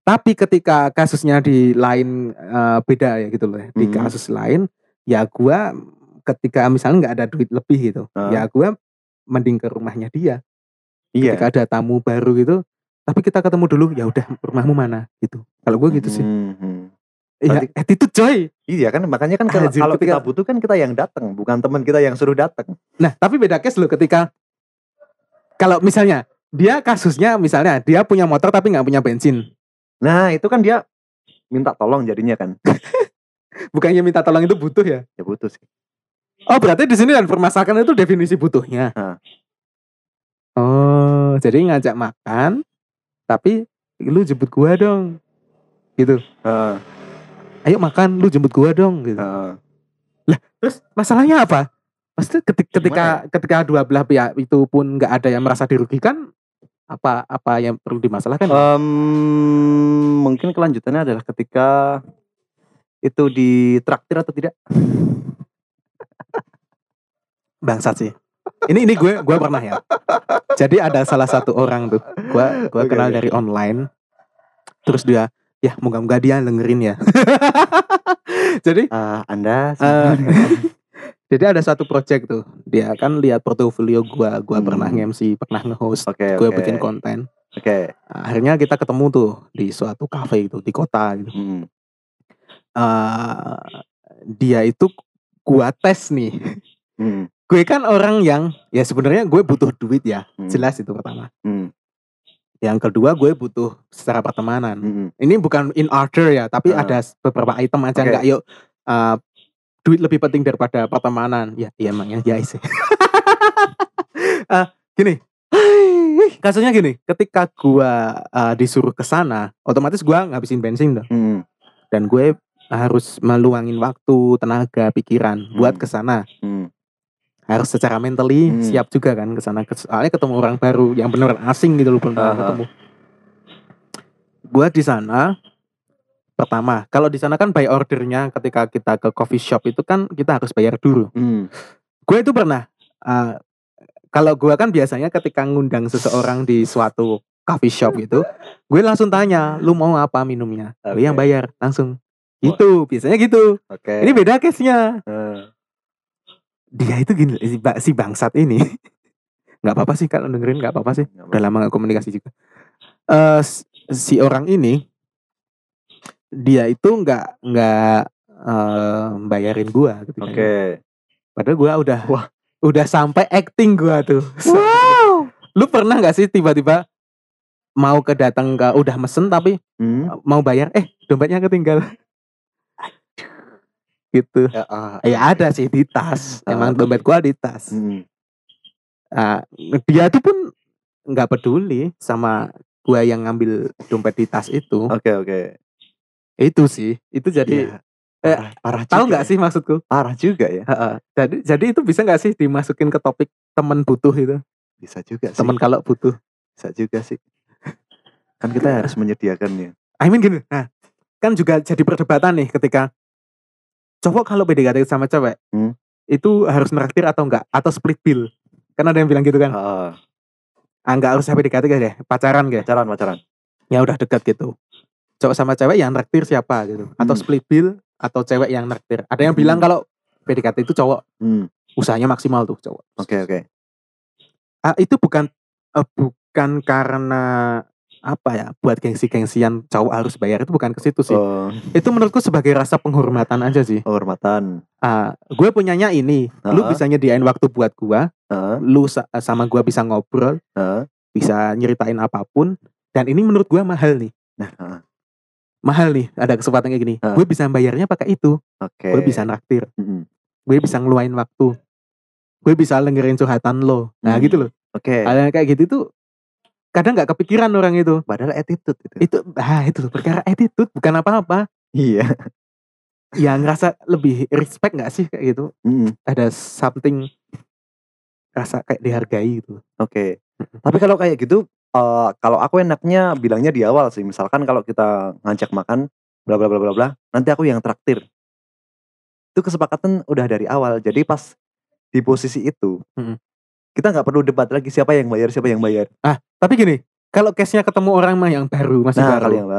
Tapi ketika kasusnya di lain eh, beda ya gitu loh. ya. Di Hmm. kasus lain ya gua ketika misalnya nggak ada duit lebih gitu, Heeh. ya gua mending ke rumahnya dia. Iya. Ketika ada tamu baru gitu, tapi kita ketemu dulu ya udah rumahmu mana gitu. Kalau gua gitu sih. Hmm, hmm. Iya, attitude coy. Iya kan makanya kan kalau Anjir, kalau kita ketika- butuh kan kita yang datang, bukan teman kita yang suruh datang. Nah, tapi beda case loh ketika kalau misalnya dia kasusnya misalnya dia punya motor tapi nggak punya bensin. Nah, itu kan dia minta tolong jadinya kan. Bukannya minta tolong itu butuh ya? Ya butuh sih. Oh, berarti di sini dan permasalahan itu definisi butuhnya. Oh, jadi ngajak makan tapi lu jemput gua dong. Gitu. Heeh, Ayo makan, lu jemput gua dong gitu. heeh. Terus masalahnya apa? Maksudnya ketika ketika, Gimana ketika dua belah pihak itu pun nggak ada yang merasa dirugikan, apa apa yang perlu dimasalahkan? Em, mungkin kelanjutannya adalah ketika itu ditraktir atau tidak. Bangsat sih. Ini ini gue gue pernah ya. Jadi ada salah satu orang tuh, gue gue Oke, kenal oke. dari online. Terus dia, ya moga-moga dia dengerin ya. Jadi Ah, anda eh, jadi ada satu project tuh. Dia kan lihat portofolio gue, gue Hmm. pernah nge-MC, pernah nge-host, Oke, gue oke. bikin konten. Oke. Nah, akhirnya kita ketemu tuh di suatu cafe itu di kota gitu. Hmm. Eh, dia itu gua tes nih. Hmm. Gue kan orang yang ya sebenarnya gue butuh duit ya, Hmm. jelas itu pertama. Hmm. Yang kedua gue butuh secara pertemanan. Hmm. Ini bukan in order ya, tapi Ah. ada beberapa item aja nggak yuk eh, duit lebih penting daripada pertemanan. Ya, iya emangnya ya sih. Eh, gini. Kasusnya gini, ketika gua eh, disuruh ke sana, otomatis gua ngabisin bensin dong. Hmm. Dan gue harus meluangin waktu, tenaga, pikiran buat Hmm. ke sana. Hmm. Harus secara mentally Hmm. siap juga kan ke sana. Soalnya ketemu orang baru yang beneran asing gitu loh belum pernah ketemu. Gua di sana pertama, kalau di sana kan by ordernya ketika kita ke coffee shop itu kan kita harus bayar dulu. Hmm. Gue itu pernah uh, kalau gua kan biasanya ketika ngundang seseorang di suatu coffee shop gitu, gue langsung tanya, "Lu mau apa minumnya?" Gue yang Oke. bayar langsung. Gitu, biasanya gitu. Oke. Ini beda case-nya. Eh, Dia itu gini, si, ba- si bangsat ini. nggak apa-apa sih kalau dengerin nggak apa-apa sih. nggak Udah lama nggak komunikasi juga. Eh s- si orang ini dia itu nggak nggak eh, bayarin gua gitu kan. Oke. Padahal gua udah Wah. udah sampai acting gua tuh. Lu pernah nggak sih tiba-tiba mau kedatang ke udah mesen tapi Hmm. mau bayar eh dompetnya ketinggal. Gitu. Ya, ah, Ya ada sih di tas. Emang Ah. dompet gua di tas. hmm. Nah, dia tuh pun nggak peduli sama gua yang ngambil dompet di tas itu. Oke, oke. Itu sih. Itu jadi Iya. eh, Parah, parah tahu nggak ya. sih maksudku? Parah juga ya. Heeh. Jadi jadi itu bisa nggak sih dimasukin ke topik teman butuh itu? Bisa juga sih. Teman kalau butuh. Bisa juga sih. Kan kita harus menyediakannya. I mean gini. Nah, kan juga jadi perdebatan nih ketika cowok kalau PDKT sama cewek Hmm. itu harus neraktir atau enggak atau split bill. Kan ada yang bilang gitu kan. Ah, Ah, enggak harus PDKT guys deh, pacaran guys. pacaran, pacaran. Ya udah dekat gitu. Cowok sama cewek yang neraktir siapa gitu. Atau Hmm. split bill atau cewek yang neraktir. Ada yang bilang Hmm. kalau PDKT itu cowok Hmm. usahanya maksimal tuh cowok. Oke, oke. Ah, itu bukan eh, bukan karena apa ya buat gengsi-gengsian cowok harus bayar itu bukan ke situ sih. Oh, Itu menurutku sebagai rasa penghormatan aja sih. penghormatan. Ah, gue punyanya ini, lu Heeh. bisa nyediain waktu buat gua, Heeh, lu sa- sama gua bisa ngobrol, heeh. bisa nyeritain apa pun dan ini menurut gua mahal nih. Nah, heeh. Mahal nih, ada kesempatan kayak gini. Heeh. Gue bisa bayarnya pakai itu. Oke. Gue bisa naktir, Mm-mm. gue bisa ngeluain waktu. Gue bisa dengerin curhatan lo. Nah, Hmm. gitu loh. Oke. Hal yang kayak gitu tuh kadang nggak kepikiran orang itu. Padahal attitude itu. Itu ah itu perkara attitude bukan apa-apa. Iya. Ya ngerasa lebih respect nggak sih kayak gitu? Mm-mm. Ada something rasa kayak dihargai gitu. Oke. Tapi kalau kayak gitu, eh, kalau aku enaknya bilangnya di awal sih. Misalkan kalau kita ngajak makan, bla bla bla bla bla, nanti aku yang traktir. Itu kesepakatan udah dari awal. Jadi pas di posisi itu, Mm-mm. Kita nggak perlu debat lagi siapa yang bayar siapa yang bayar. Tapi gini, kalau case-nya ketemu orang mah yang baru, masih Nah, baru. kali yang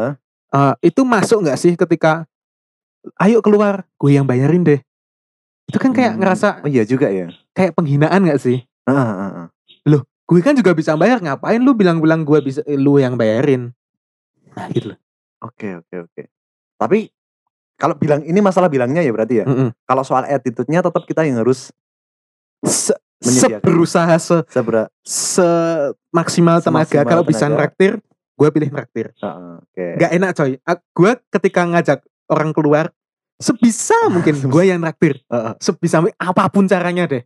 eh, itu masuk nggak sih ketika ayo keluar, gue yang bayarin deh. Itu kan kayak Hmm, ngerasa Oh iya juga ya. kayak penghinaan nggak sih? Ah, ah, ah. Gue kan juga bisa bayar, ngapain lu bilang-bilang gue bisa eh, lu yang bayarin? Nah, gitu loh. Oke oke oke. Tapi kalau bilang ini masalah bilangnya ya berarti ya. Mm-mm. Kalau soal attitude-nya tetap kita yang harus Se, Menyediakan. berusaha se, sebera. se maksimal tenaga Semaksimal kalau bisa nraktir, gue pilih nraktir. Ah, ah, Oke. Gak enak coy. Gue ketika ngajak orang keluar, sebisa mungkin gue yang nraktir. Ah, ah. Sebisa mungkin apa pun caranya deh.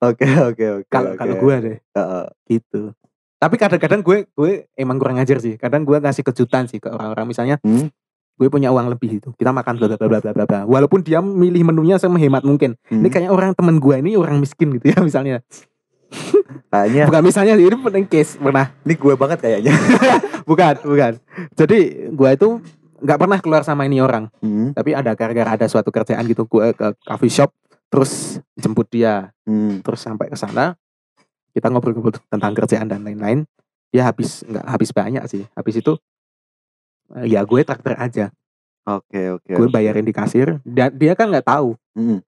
Oke oke oke. Kalau kalau gue deh. Ah, ah. gitu tapi kadang-kadang gue gue emang kurang ajar sih kadang gue ngasih kejutan sih ke orang-orang misalnya Hmm. Gue punya uang lebih itu. Kita makan bla bla bla bla bla bla. Walaupun dia milih menunya sehemat mungkin. Hmm. ini kayak orang temen gue ini orang miskin gitu ya misalnya. Kayaknya. Bukan misalnya ini penting case. Pernah. Ini gue banget kayaknya. bukan bukan. Jadi gue itu nggak pernah keluar sama ini orang. Hmm. tapi ada gara-gara ada suatu kerjaan gitu gue ke coffee shop terus jemput dia. Hmm. terus sampai ke sana kita ngobrol-ngobrol tentang kerjaan dan lain-lain. Dia habis nggak habis banyak sih. Habis itu ya gue traktir aja Oke oke. gue oke. bayarin di kasir dan dia kan nggak tahu Hmm.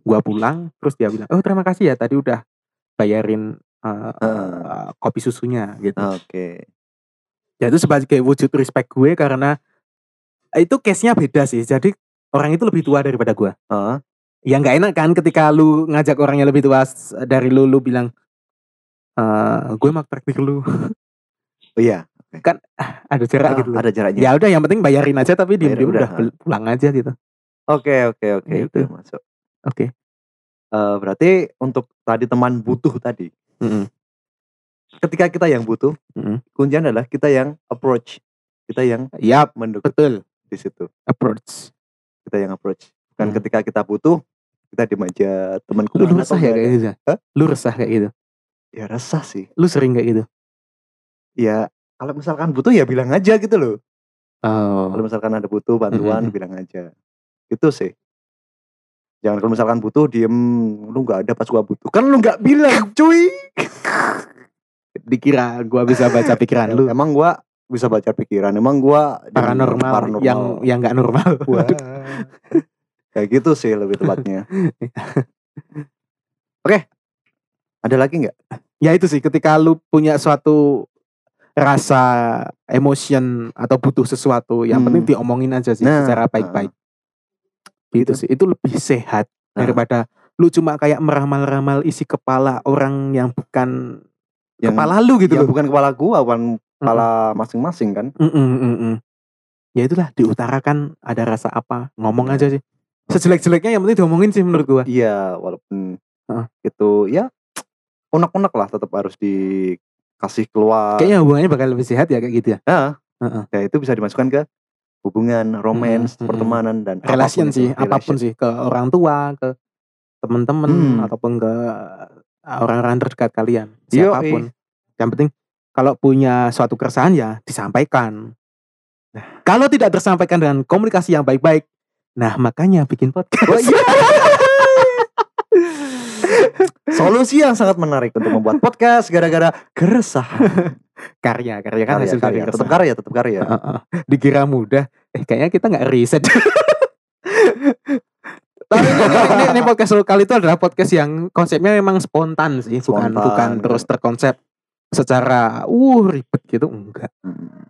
gue pulang terus dia bilang oh terima kasih ya tadi udah bayarin eh, Heeh. eh, kopi susunya gitu Oke. ya itu sebagai wujud respect gue karena itu case nya beda sih jadi orang itu lebih tua daripada gue Ah. ya nggak enak kan ketika lu ngajak orang yang lebih tua dari lu lu bilang eh gue mau traktir lu Oh iya. Ada jarak Ah, gitu loh. Ada jaraknya. ya udah yang penting bayarin aja tapi diem diem udah udah. bel- pulang aja gitu Oke oke oke Gitu. oke masuk. oke Eh, berarti untuk tadi teman butuh tadi, Mm-mm. ketika kita yang butuh, Mm-mm. kuncian adalah kita yang approach, kita yang Yap, mendukung betul di situ, approach kita yang approach. Dan Hmm. ketika kita butuh, kita diem aja temanku lu, lu resah ya kayak ada?" gitu Hah? lu resah kayak gitu Ya resah sih. lu sering kayak gitu Ya kalau misalkan butuh ya bilang aja gitu loh. oh Kalau misalkan ada butuh bantuan Mm-mm. bilang aja. Itu sih. Jangan kalau misalkan butuh diem lu nggak ada pas gua butuh. Kan lu nggak bilang, cuy. dikira gua bisa baca pikiran lu Emang gua bisa baca pikiran. Emang gua di- paranormal, yang yang nggak normal. Kayak gitu sih lebih tepatnya. Oke. Ada lagi nggak? ya itu sih ketika lu punya suatu rasa emotion atau butuh sesuatu yang Hmm. penting diomongin aja sih Nah, secara baik-baik. Gitu sih itu lebih sehat Nah. daripada lu cuma kayak meramal-ramal isi kepala orang yang bukan Yang kepala lu gitu ya loh. bukan kepala gua, bukan kepala masing-masing kan. Ya itulah diutarakan ada rasa apa ngomong aja sih. Sejelek-jeleknya yang penting diomongin sih menurut gua. Iya, walaupun Heeh. itu ya unek-unek lah tetap harus dikasih keluar. kayaknya hubungannya bakal lebih sehat ya kayak gitu ya Nah, Heeh. ya itu bisa dimasukkan ke hubungan, romance, Mm-mm, mm-mm. pertemanan dan relation apa pun itu, sih apa pun relation. sih ke orang tua ke teman-teman Hmm. ataupun ke orang-orang terdekat kalian siapa pun yang penting kalau punya suatu keresahan ya disampaikan kalau tidak tersampaikan dengan komunikasi yang baik-baik nah makanya bikin podcast Oh, iya. Solusi yang sangat menarik untuk membuat podcast gara-gara keresahan. karya karya kan Karya, hasil dari karya. Tetap karya, tetap karya. Heeh. dikira mudah eh kayaknya kita nggak riset tapi ini, ini, podcast lokal itu adalah podcast yang konsepnya memang spontan sih bukan Spontan, bukan gitu. terus terkonsep secara uh ribet gitu enggak Hmm.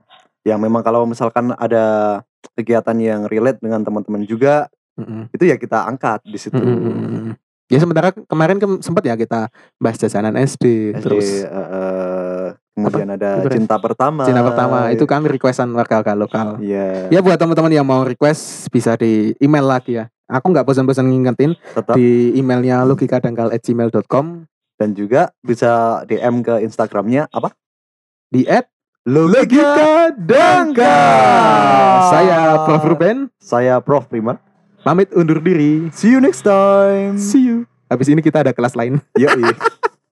Yang memang kalau misalkan ada kegiatan yang relate dengan teman-teman juga, Mm-mm. itu ya kita angkat di situ. Mm-mm. Ya sementara kemarin ke- sempat ya kita bahas jajanan SD, SD, terus eh, eh, kemudian ada Ren. cinta pertama. Cina pertama itu kan requestan warga lokal lokal Iya, ya buat teman-teman yang mau request bisa di email lagi ya aku nggak bosan-bosan ngingetin tetap di emailnya logikadangkal@gmail.com dan juga bisa DM ke Instagramnya apa? di at Logika Dangkal. Saya Prof. Ruben, Saya Prof Prima. Pamit undur diri. See you next time. See you. Habis ini kita ada kelas lain. Yoi.